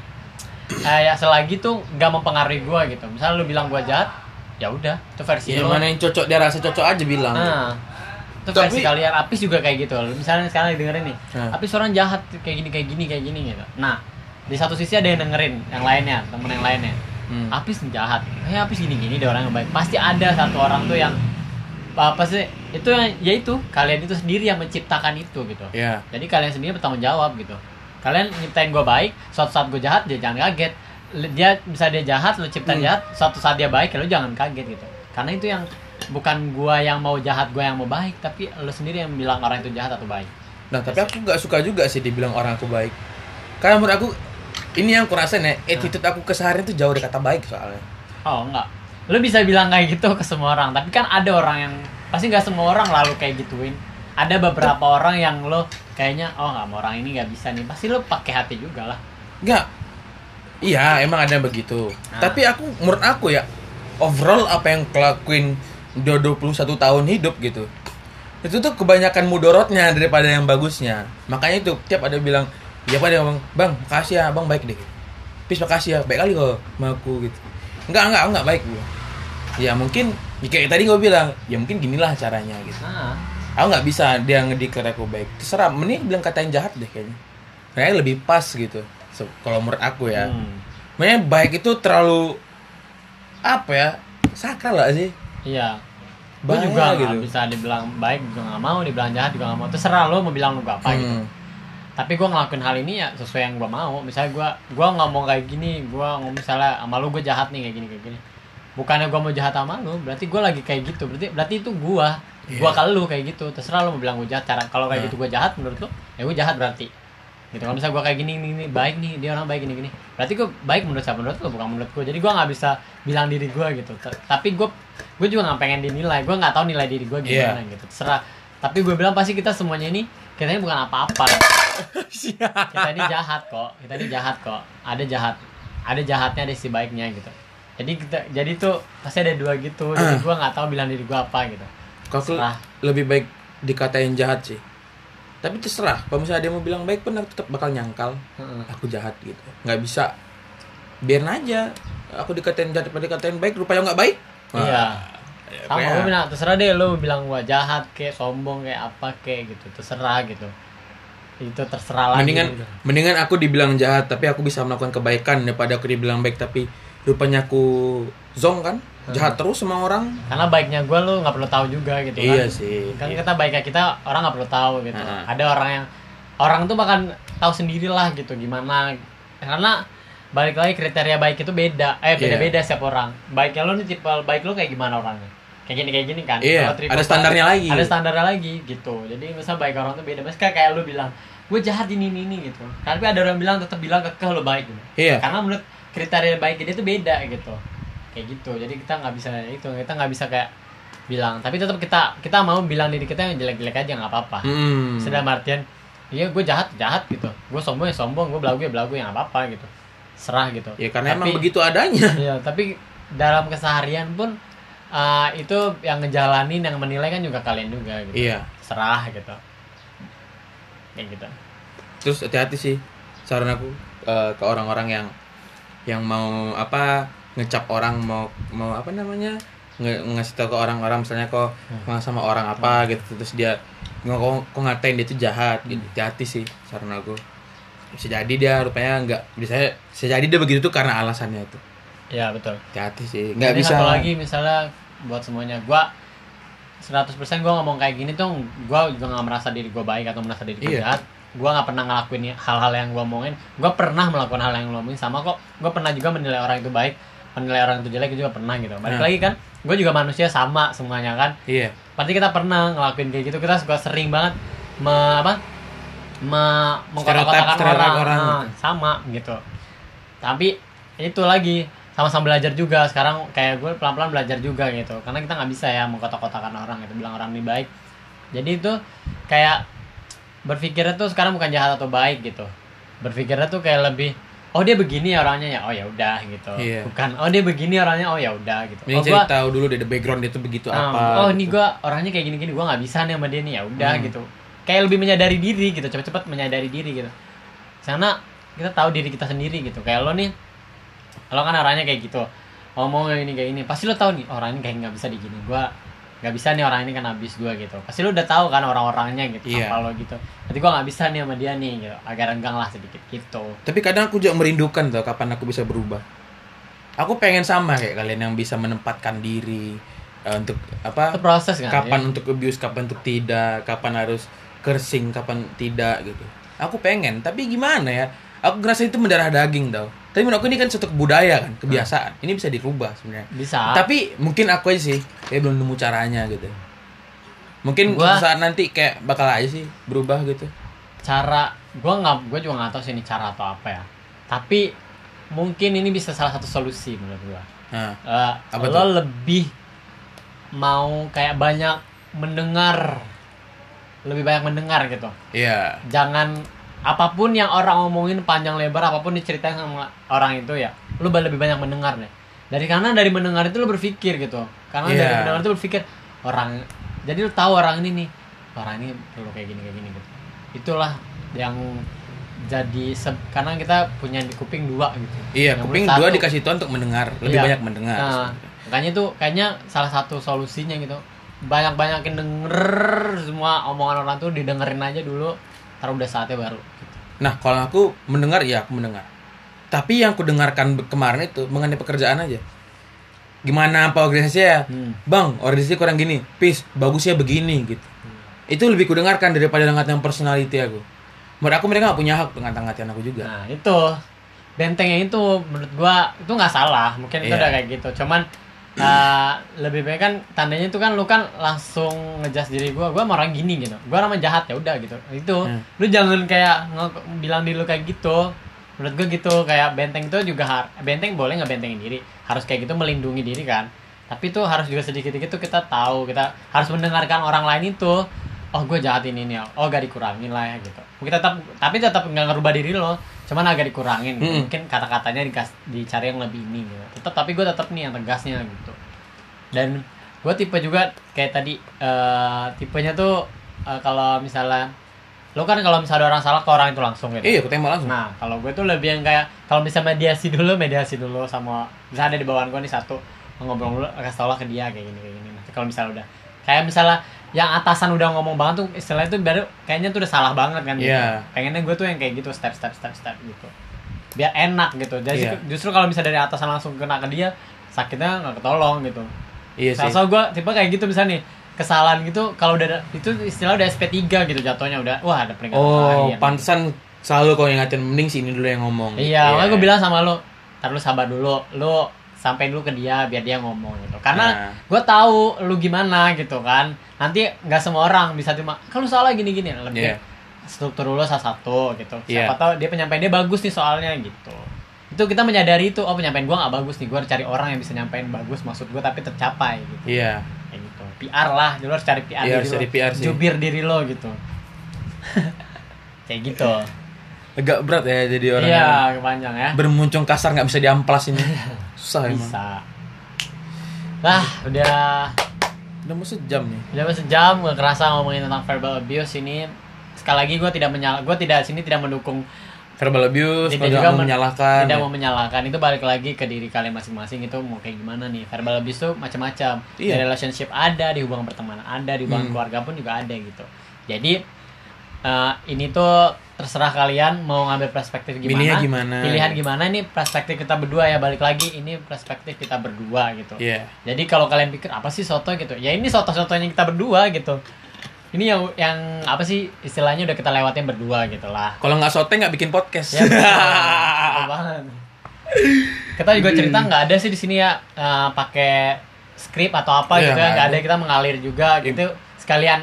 eh, ya selagi tuh nggak mempengaruhi gua gitu. Misalnya lu bilang gua jahat ya udah itu versi ya lu. mana yang cocok dia rasa cocok aja bilang. Nah itu Tapi- versi kalian. Apis juga kayak gitu. Misalnya sekarang lagi dengerin nih Nah. Apis orang jahat kayak gini kayak gini kayak gini gitu. Nah di satu sisi ada yang dengerin yang lainnya temen yang lainnya Hmm. Apis jahat. Eh Apis gini gini dia orang yang baik. Pasti ada satu orang tuh yang apa sih itu yang ya itu kalian itu sendiri yang menciptakan itu gitu. Ya jadi kalian sendiri bertanggung jawab gitu. Kalian nyiptain gue baik suatu saat gue jahat dia jangan kaget. Dia bisa dia jahat lu ciptain Hmm. jahat suatu saat dia baik ya lu jangan kaget gitu. Karena itu yang bukan gua yang mau jahat gua yang mau baik tapi lu sendiri yang bilang orang itu jahat atau baik. Nah tapi aku nggak suka juga sih dibilang orang aku baik. Karena menurut aku ini yang aku rasain ya attitude aku keseharian tuh jauh dari kata baik soalnya. Oh enggak. Lu bisa bilang kayak gitu ke semua orang tapi kan ada orang yang pasti nggak semua orang lalu kayak gituin. Ada beberapa orang yang lo kayaknya oh nggak mau orang ini nggak bisa nih. Pasti lo pakai hati juga lah. Nggak. Iya emang ada begitu. Nah. tapi aku menurut aku ya overall apa yang kelakuin udah 21 tahun hidup gitu itu tuh kebanyakan mudorotnya daripada yang bagusnya. Makanya itu tiap ada bilang ya pada bang bang makasih ya bang baik deh Pis makasih ya baik kali kok sama aku gitu enggak enggak enggak baik gue ya mungkin ya kayak tadi gue bilang ya mungkin ginilah caranya gitu nah aku nggak bisa dia ngediklat aku baik terserah mending bilang katain jahat deh kayaknya kayaknya lebih pas gitu Se- kalau menurut aku ya hmm. makanya baik itu terlalu apa ya sakral lah sih Iya. Gue juga gitu. bisa dibilang baik juga nggak mau, dibilang jahat juga nggak mau. Terserah lo mau bilang lo apa gitu. Tapi gue ngelakuin hal ini ya sesuai yang gue mau. Misalnya gue gue ngomong kayak gini, gue ngomong misalnya sama lo gue jahat nih kayak gini kayak gini. Bukannya gue mau jahat sama lo, berarti gue lagi kayak gitu. Berarti berarti itu gue, gue Iya. ke lu kayak gitu. Terserah lo mau bilang gue jahat. Cara kalau kayak Nah. gitu gue jahat menurut lo, ya gue jahat berarti. gitu kalau misalnya gue kayak gini, gini gini baik nih dia orang baik gini gini berarti gue baik menurut siapa menurut lo bukan menurut gue jadi gue nggak bisa bilang diri gue gitu T- tapi gue gue juga nggak pengen dinilai gue nggak tahu nilai diri gue gimana gitu terserah tapi gue bilang pasti kita semuanya ini kita ini bukan apa-apa *laughs* kita ini jahat kok kita ini jahat kok ada jahat ada jahatnya ada si baiknya gitu jadi kita jadi tuh pasti ada dua gitu jadi gue nggak tahu bilang diri gue apa gitu Serah. lebih baik dikatain jahat sih. Tapi terserah. Kalau misalnya dia mau bilang baik pun aku tetap bakal nyangkal. Heeh. Aku jahat gitu. Nggak bisa. Biarin aja. Aku dikatain jahat daripada dikatain baik. Rupanya nggak baik. Iya. Ya, sama gue bilang terserah deh lo bilang gua jahat kayak sombong kayak apa kayak gitu terserah gitu. Itu terserah lagi. Mendingan mendingan aku dibilang jahat tapi aku bisa melakukan kebaikan daripada aku dibilang baik tapi rupanya aku zong kan? Jahat terus sama orang. Karena baiknya gue lo nggak perlu tahu juga gitu kan. Iya sih. Kan Iya. kita baiknya kita orang nggak perlu tahu gitu. Heeh. ada orang yang orang tuh bahkan tahu sendirilah gitu gimana. Karena balik lagi kriteria baik itu beda eh beda beda setiap orang. Baiknya lo nih tipe baik lo kayak gimana orangnya kayak gini kayak gini kan. Iya, triple ada standarnya lagi. ada standarnya lagi gitu. Jadi misal baik orang tuh beda. Misalnya kayak lo bilang gue jahat ini ini, ini gitu. Tapi ada orang bilang tetap bilang kekeh lo baik gitu. Iya. Karena menurut kriteria baik dia itu beda gitu. Kayak gitu. Jadi kita nggak bisa itu kita nggak bisa kayak bilang. Tapi tetap kita kita mau bilang diri kita yang jelek-jelek aja nggak apa-apa. Hmm. sedang artian iya gue jahat jahat gitu. Gue sombong ya sombong. Gue belagu ya belagu ya nggak apa-apa gitu. Serah gitu. Ya karena Tapi- emang begitu adanya. Iya, tapi dalam keseharian pun uh, itu yang ngejalanin yang menilai kan juga kalian juga gitu. Iya. Serah gitu. Kayak gitu. Terus hati-hati sih saran aku eh, ke orang-orang yang yang mau apa ngecap orang mau mau apa namanya nge ngasih tau ke orang-orang misalnya kok Hmm. sama orang apa gitu terus dia nggak kok, ngatain dia itu jahat? Gitu. Hati-hati sih saran aku. Bisa jadi dia rupanya nggak bisa bisa jadi dia begitu tuh karena alasannya itu. Ya betul. Hati-hati sih nggak bisa satu lagi misalnya buat semuanya. Gua 100% gua ngomong kayak gini tuh gua juga nggak merasa diri gua baik atau merasa diri gua Iya. jahat. Gua nggak pernah ngelakuin hal-hal yang gua omongin. Gua pernah melakukan hal yang gua omongin. Sama kok gua pernah juga menilai orang itu baik. Menilai orang itu jelek juga pernah gitu. Balik Nah. lagi kan gua juga manusia sama semuanya kan. Iya. Pasti kita pernah ngelakuin kayak gitu. Kita suka sering banget me, apa me, mengkotak-kotakan orang, orang. Nah, sama gitu. Tapi itu lagi sama-sama belajar juga. Sekarang kayak gue pelan-pelan belajar juga gitu. Karena kita nggak bisa ya mengkotak-kotakan orang gitu bilang orang ini baik. Jadi itu kayak berpikirnya tuh sekarang bukan jahat atau baik gitu. Berpikirnya tuh kayak lebih oh dia begini ya orangnya ya? Oh ya udah gitu. Iya. bukan oh dia begini orangnya? Oh ya udah gitu. Mending oh, cari gua, tahu dulu deh the background dia tuh begitu Nah, apa oh gitu. ini gua orangnya kayak gini-gini gua nggak bisa nih sama dia nih ya udah Hmm. gitu. Kayak lebih menyadari diri gitu cepet-cepet menyadari diri gitu. Karena kita tahu diri kita sendiri gitu. Kayak lo nih lo kan orangnya kayak gitu ngomong kayak ini kayak ini pasti lo tahu nih orang ini kayak nggak bisa digini gua nggak bisa nih orang ini kan habis gua gitu pasti lo udah tahu kan orang-orangnya gitu apa lo gitu nanti gua nggak bisa nih sama dia nih gitu agak renggang lah sedikit gitu Tapi kadang aku juga merindukan tuh kapan aku bisa berubah. Aku pengen sama kayak kalian yang bisa menempatkan diri eh, untuk itu apa? proses kan Kapan ya? untuk abuse, kapan untuk tidak, kapan harus kersing, kapan tidak gitu. Aku pengen, tapi gimana ya? Aku ngerasa itu mendarah daging tau. Tapi menurut aku ini kan suatu budaya kan, kebiasaan. Ini bisa dirubah sebenarnya. bisa Tapi mungkin aku aja sih kayak belum nemu caranya gitu. Mungkin Gua- saat nanti kayak bakal aja sih berubah gitu. cara gua nggak gue juga nggak tahu sih ini cara atau apa ya tapi mungkin ini bisa salah satu solusi menurut gua Nah, Apa lo lebih mau kayak banyak mendengar lebih banyak mendengar gitu iya. jangan apa pun yang orang omongin panjang lebar apa pun diceritain sama orang itu ya lu lebih banyak mendengar deh dari karena dari mendengar itu lu berpikir gitu karena dari Iya. mendengar itu berpikir orang jadi lu tahu orang ini nih orang ini perlu kayak gini kayak gini gitu itulah yang jadi se- karena kita punya di kuping dua gitu Iya, Yang kuping dua satu- dikasih Tuhan untuk mendengar, lebih Iya. banyak mendengar. Nah, makanya itu kayaknya salah satu solusinya gitu. Banyak-banyakin denger semua omongan orang tuh didengerin aja dulu, ntar udah saatnya baru. Gitu. Nah, kalau aku mendengar ya aku mendengar. Tapi yang aku dengarkan kemarin itu mengenai pekerjaan aja. Gimana apa organisasinya? Hmm. Bang, organisasi kurang gini. Pis, bagusnya begini gitu. Itu lebih kudengarkan daripada ngatain personality aku. Menurut aku mereka gak punya hak untuk ngata-ngatain aku juga. Nah itu bentengnya itu menurut gua itu nggak salah, mungkin itu Iya. udah kayak gitu. Cuman uh, lebih baik kan tandanya itu kan lu kan langsung ngejas diri gua gua sama orang gini gitu. Gua orang jahat ya udah gitu. Itu Hmm. lu jangan kayak bilang diri lu kayak gitu. Menurut gua gitu kayak benteng itu juga har benteng boleh nggak bentengin diri. Harus kayak gitu melindungi diri kan. Tapi itu harus juga sedikit-sedikit tuh kita tahu kita harus mendengarkan orang lain itu oh gue jahat ini nih oh gak dikurangin lah ya gitu. Kita tetap tapi tetap nggak ngerubah diri lo cuman agak dikurangin gitu. Mm-mm. mungkin kata-katanya dicari yang lebih ini gitu tetap tapi gue tetap nih yang tegasnya gitu dan gue tipe juga kayak tadi eh, tipenya tuh eh, kalau misalnya lo kan kalau misalnya ada orang salah ke orang itu langsung gitu Iya, aku tembak langsung. Nah, kalau gue tuh lebih yang kayak kalau bisa mediasi dulu, mediasi dulu sama misalnya ada di bawaan gue nih satu ngobrol dulu, kasih tau lah ke dia kayak gini kayak gini. Nanti kalau misalnya udah kayak misalnya yang atasan udah ngomong banget tuh istilahnya tuh baru kayaknya tuh udah salah banget kan gitu. Iya. Pengennya gue tuh yang kayak gitu step step step step gitu. Biar enak gitu. Jadi Iya. justru kalau misalnya dari atasan langsung kena ke dia, sakitnya nggak ketolong gitu. Iya sih. Soalnya gue tipe kayak gitu misalnya nih kesalahan gitu kalau udah itu istilah udah SP3 gitu jatuhnya udah wah ada peringatan Oh, terakhir. pantesan selalu kau ingatin mending sini dulu yang ngomong. Iya, makanya gue bilang sama lo, ntar lu sabar dulu, lu sampai dulu ke dia biar dia ngomong gitu. Karena Nah. gue tahu lu gimana gitu kan. Nanti nggak semua orang bisa cuma kalau salah gini-gini lebih Iya. struktur dulu salah satu gitu. Iya. Siapa tahu dia penyampaian dia bagus nih soalnya gitu. Itu kita menyadari itu, oh penyampaian gue nggak bagus nih, gue harus cari orang yang bisa nyampein bagus maksud gue tapi tercapai gitu. Iya. Kayak gitu. PR lah, dulu harus cari PR Iya, diri harus cari PR sih. Jubir diri lo gitu. *laughs* Kayak gitu. Agak berat ya jadi orang Iya, yang kepanjang ya. bermuncung kasar nggak bisa diamplas ini. *laughs* Susah emang. bisa lah udah Udah mau sejam nih. udah mau sejam gak kerasa ngomongin tentang verbal abuse ini sekali lagi gue tidak menyal gue tidak sini tidak mendukung Verbal abuse, tidak juga mau menyalahkan. tidak mau menyalahkan itu balik lagi ke diri kalian masing-masing itu mau kayak gimana nih verbal abuse tuh macam-macam di Iya. relationship ada di hubungan pertemanan ada di hubungan Hmm. keluarga pun juga ada gitu jadi eh, ini tuh terserah kalian mau ngambil perspektif gimana Milihnya gimana. pilihan gimana ini perspektif kita berdua ya balik lagi ini perspektif kita berdua gitu Iya. jadi kalau kalian pikir apa sih soto gitu, ya ini soto-sotonya kita berdua gitu. Ini yang yang apa sih istilahnya udah kita lewatin berdua gitu lah. Kalau nggak sote nggak bikin podcast. Ya, *laughs* betul. Banget. Kita juga cerita nggak ada sih di sini ya eh, pakai skrip atau apa Iya, gitu ya, nggak nggak ada. kita mengalir juga gitu sekalian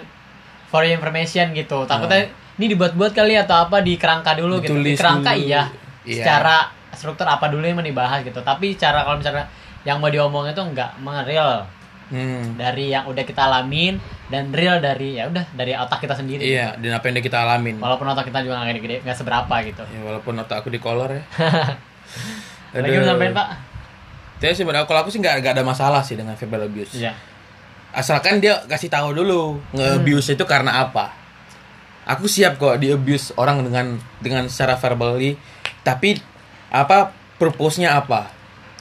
for information gitu. Takutnya ini dibuat-buat kali atau apa di kerangka dulu gitu. Di Ditulis kerangka dulu. iya. Iya. Secara struktur apa dulu yang mau dibahas gitu. Tapi cara kalau misalnya yang mau diomongin itu nggak mengeril Hmm. dari yang udah kita alamin dan real dari ya udah dari otak kita sendiri. Iya, dan apa yang udah kita alamin. Walaupun otak kita juga nggak gede-gede, nggak seberapa gitu. Ya, walaupun otak aku di kolor ya. *laughs* Lagi mau sampein pak? Jadi sebenarnya kalau aku sih nggak ada masalah sih dengan verbal abuse. Iya. Asalkan dia kasih tahu dulu nge-abuse itu karena apa. Aku siap kok di abuse orang dengan dengan secara verbally, tapi apa purpose-nya apa?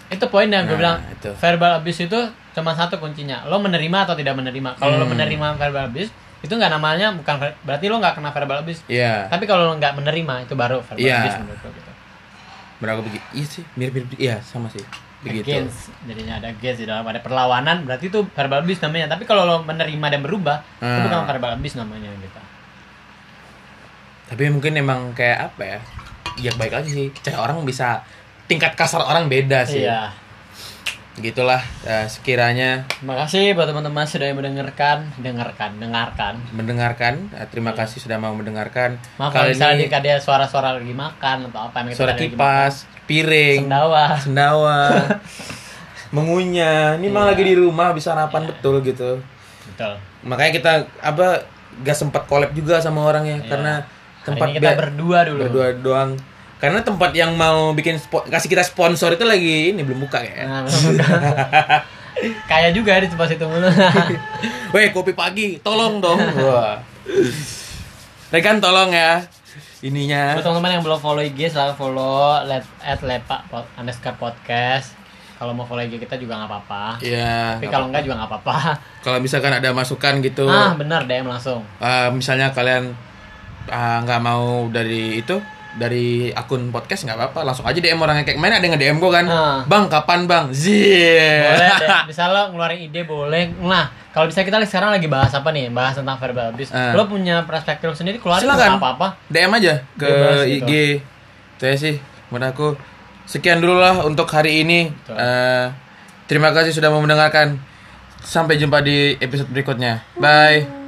Itu poin yang gue Nah, bilang itu. verbal abuse itu cuma satu kuncinya. Lo menerima atau tidak menerima. Kalau lo Hmm. menerima verbal abuse itu nggak namanya bukan berarti lo nggak kena verbal abuse. Iya. Tapi kalau lo nggak menerima itu baru verbal Iya. abuse menurut gue gitu. Benar aku begitu. Iya sih, mirip-mirip. Iya, sama sih. Begitu. Against, jadinya ada against di dalam ada perlawanan berarti itu verbal abuse namanya. Tapi kalau lo menerima dan berubah itu Hmm. bukan verbal abuse namanya gitu. Tapi mungkin emang kayak apa ya? Ya baik lagi sih. Kayak orang bisa tingkat kasar orang beda sih. Iya. Gitulah eh, sekiranya Terima kasih buat teman-teman sudah mendengarkan, dengarkan, dengarkan. mendengarkan. Eh, terima kasih sudah mau mendengarkan. Iya. Maaf kalau Kali misalnya ini ada suara-suara lagi makan atau apa yang suara lagi kipas, makan. piring, sendawa. sendawa, *laughs* mengunyah. Ini mah Iya. lagi di rumah bisa sarapan betul gitu. Betul. Makanya kita apa gak sempat collab juga sama orangnya Iya. karena Hari tempat ini kita berdua dulu. berdua doang. Karena tempat yang mau bikin kasih kita sponsor itu lagi ini belum buka ya. Nah. *laughs* Kayak juga di tempat situ mulu. *laughs* Weh, kopi pagi, tolong dong. *laughs* Wah. Rekan tolong ya. Ininya. Buat teman-teman yang belum follow IG, silahkan follow let, at lepa pod, underscore podcast. Kalau mau follow IG kita juga nggak apa-apa. Iya. Tapi kalau enggak juga nggak apa-apa. Kalau misalkan ada masukan gitu, Ah, benar DM langsung. eh, misalnya kalian ah, nggak mau dari itu dari akun podcast nggak apa-apa langsung aja DM orangnya kayak main ada nge DM gue kan Ah. bang kapan bang zia Boleh deh. *laughs* Lo ngeluarin ide boleh. Nah, kalau bisa kita sekarang lagi bahas apa nih? Bahas tentang verbal abuse. Ah. Lo punya perspektif sendiri nggak apa-apa. DM aja ke gitu. IG saya sih menurut aku sekian dulu lah untuk hari ini Betul. Eh, Terima kasih sudah mau mendengarkan. Sampai jumpa di episode berikutnya. Bye.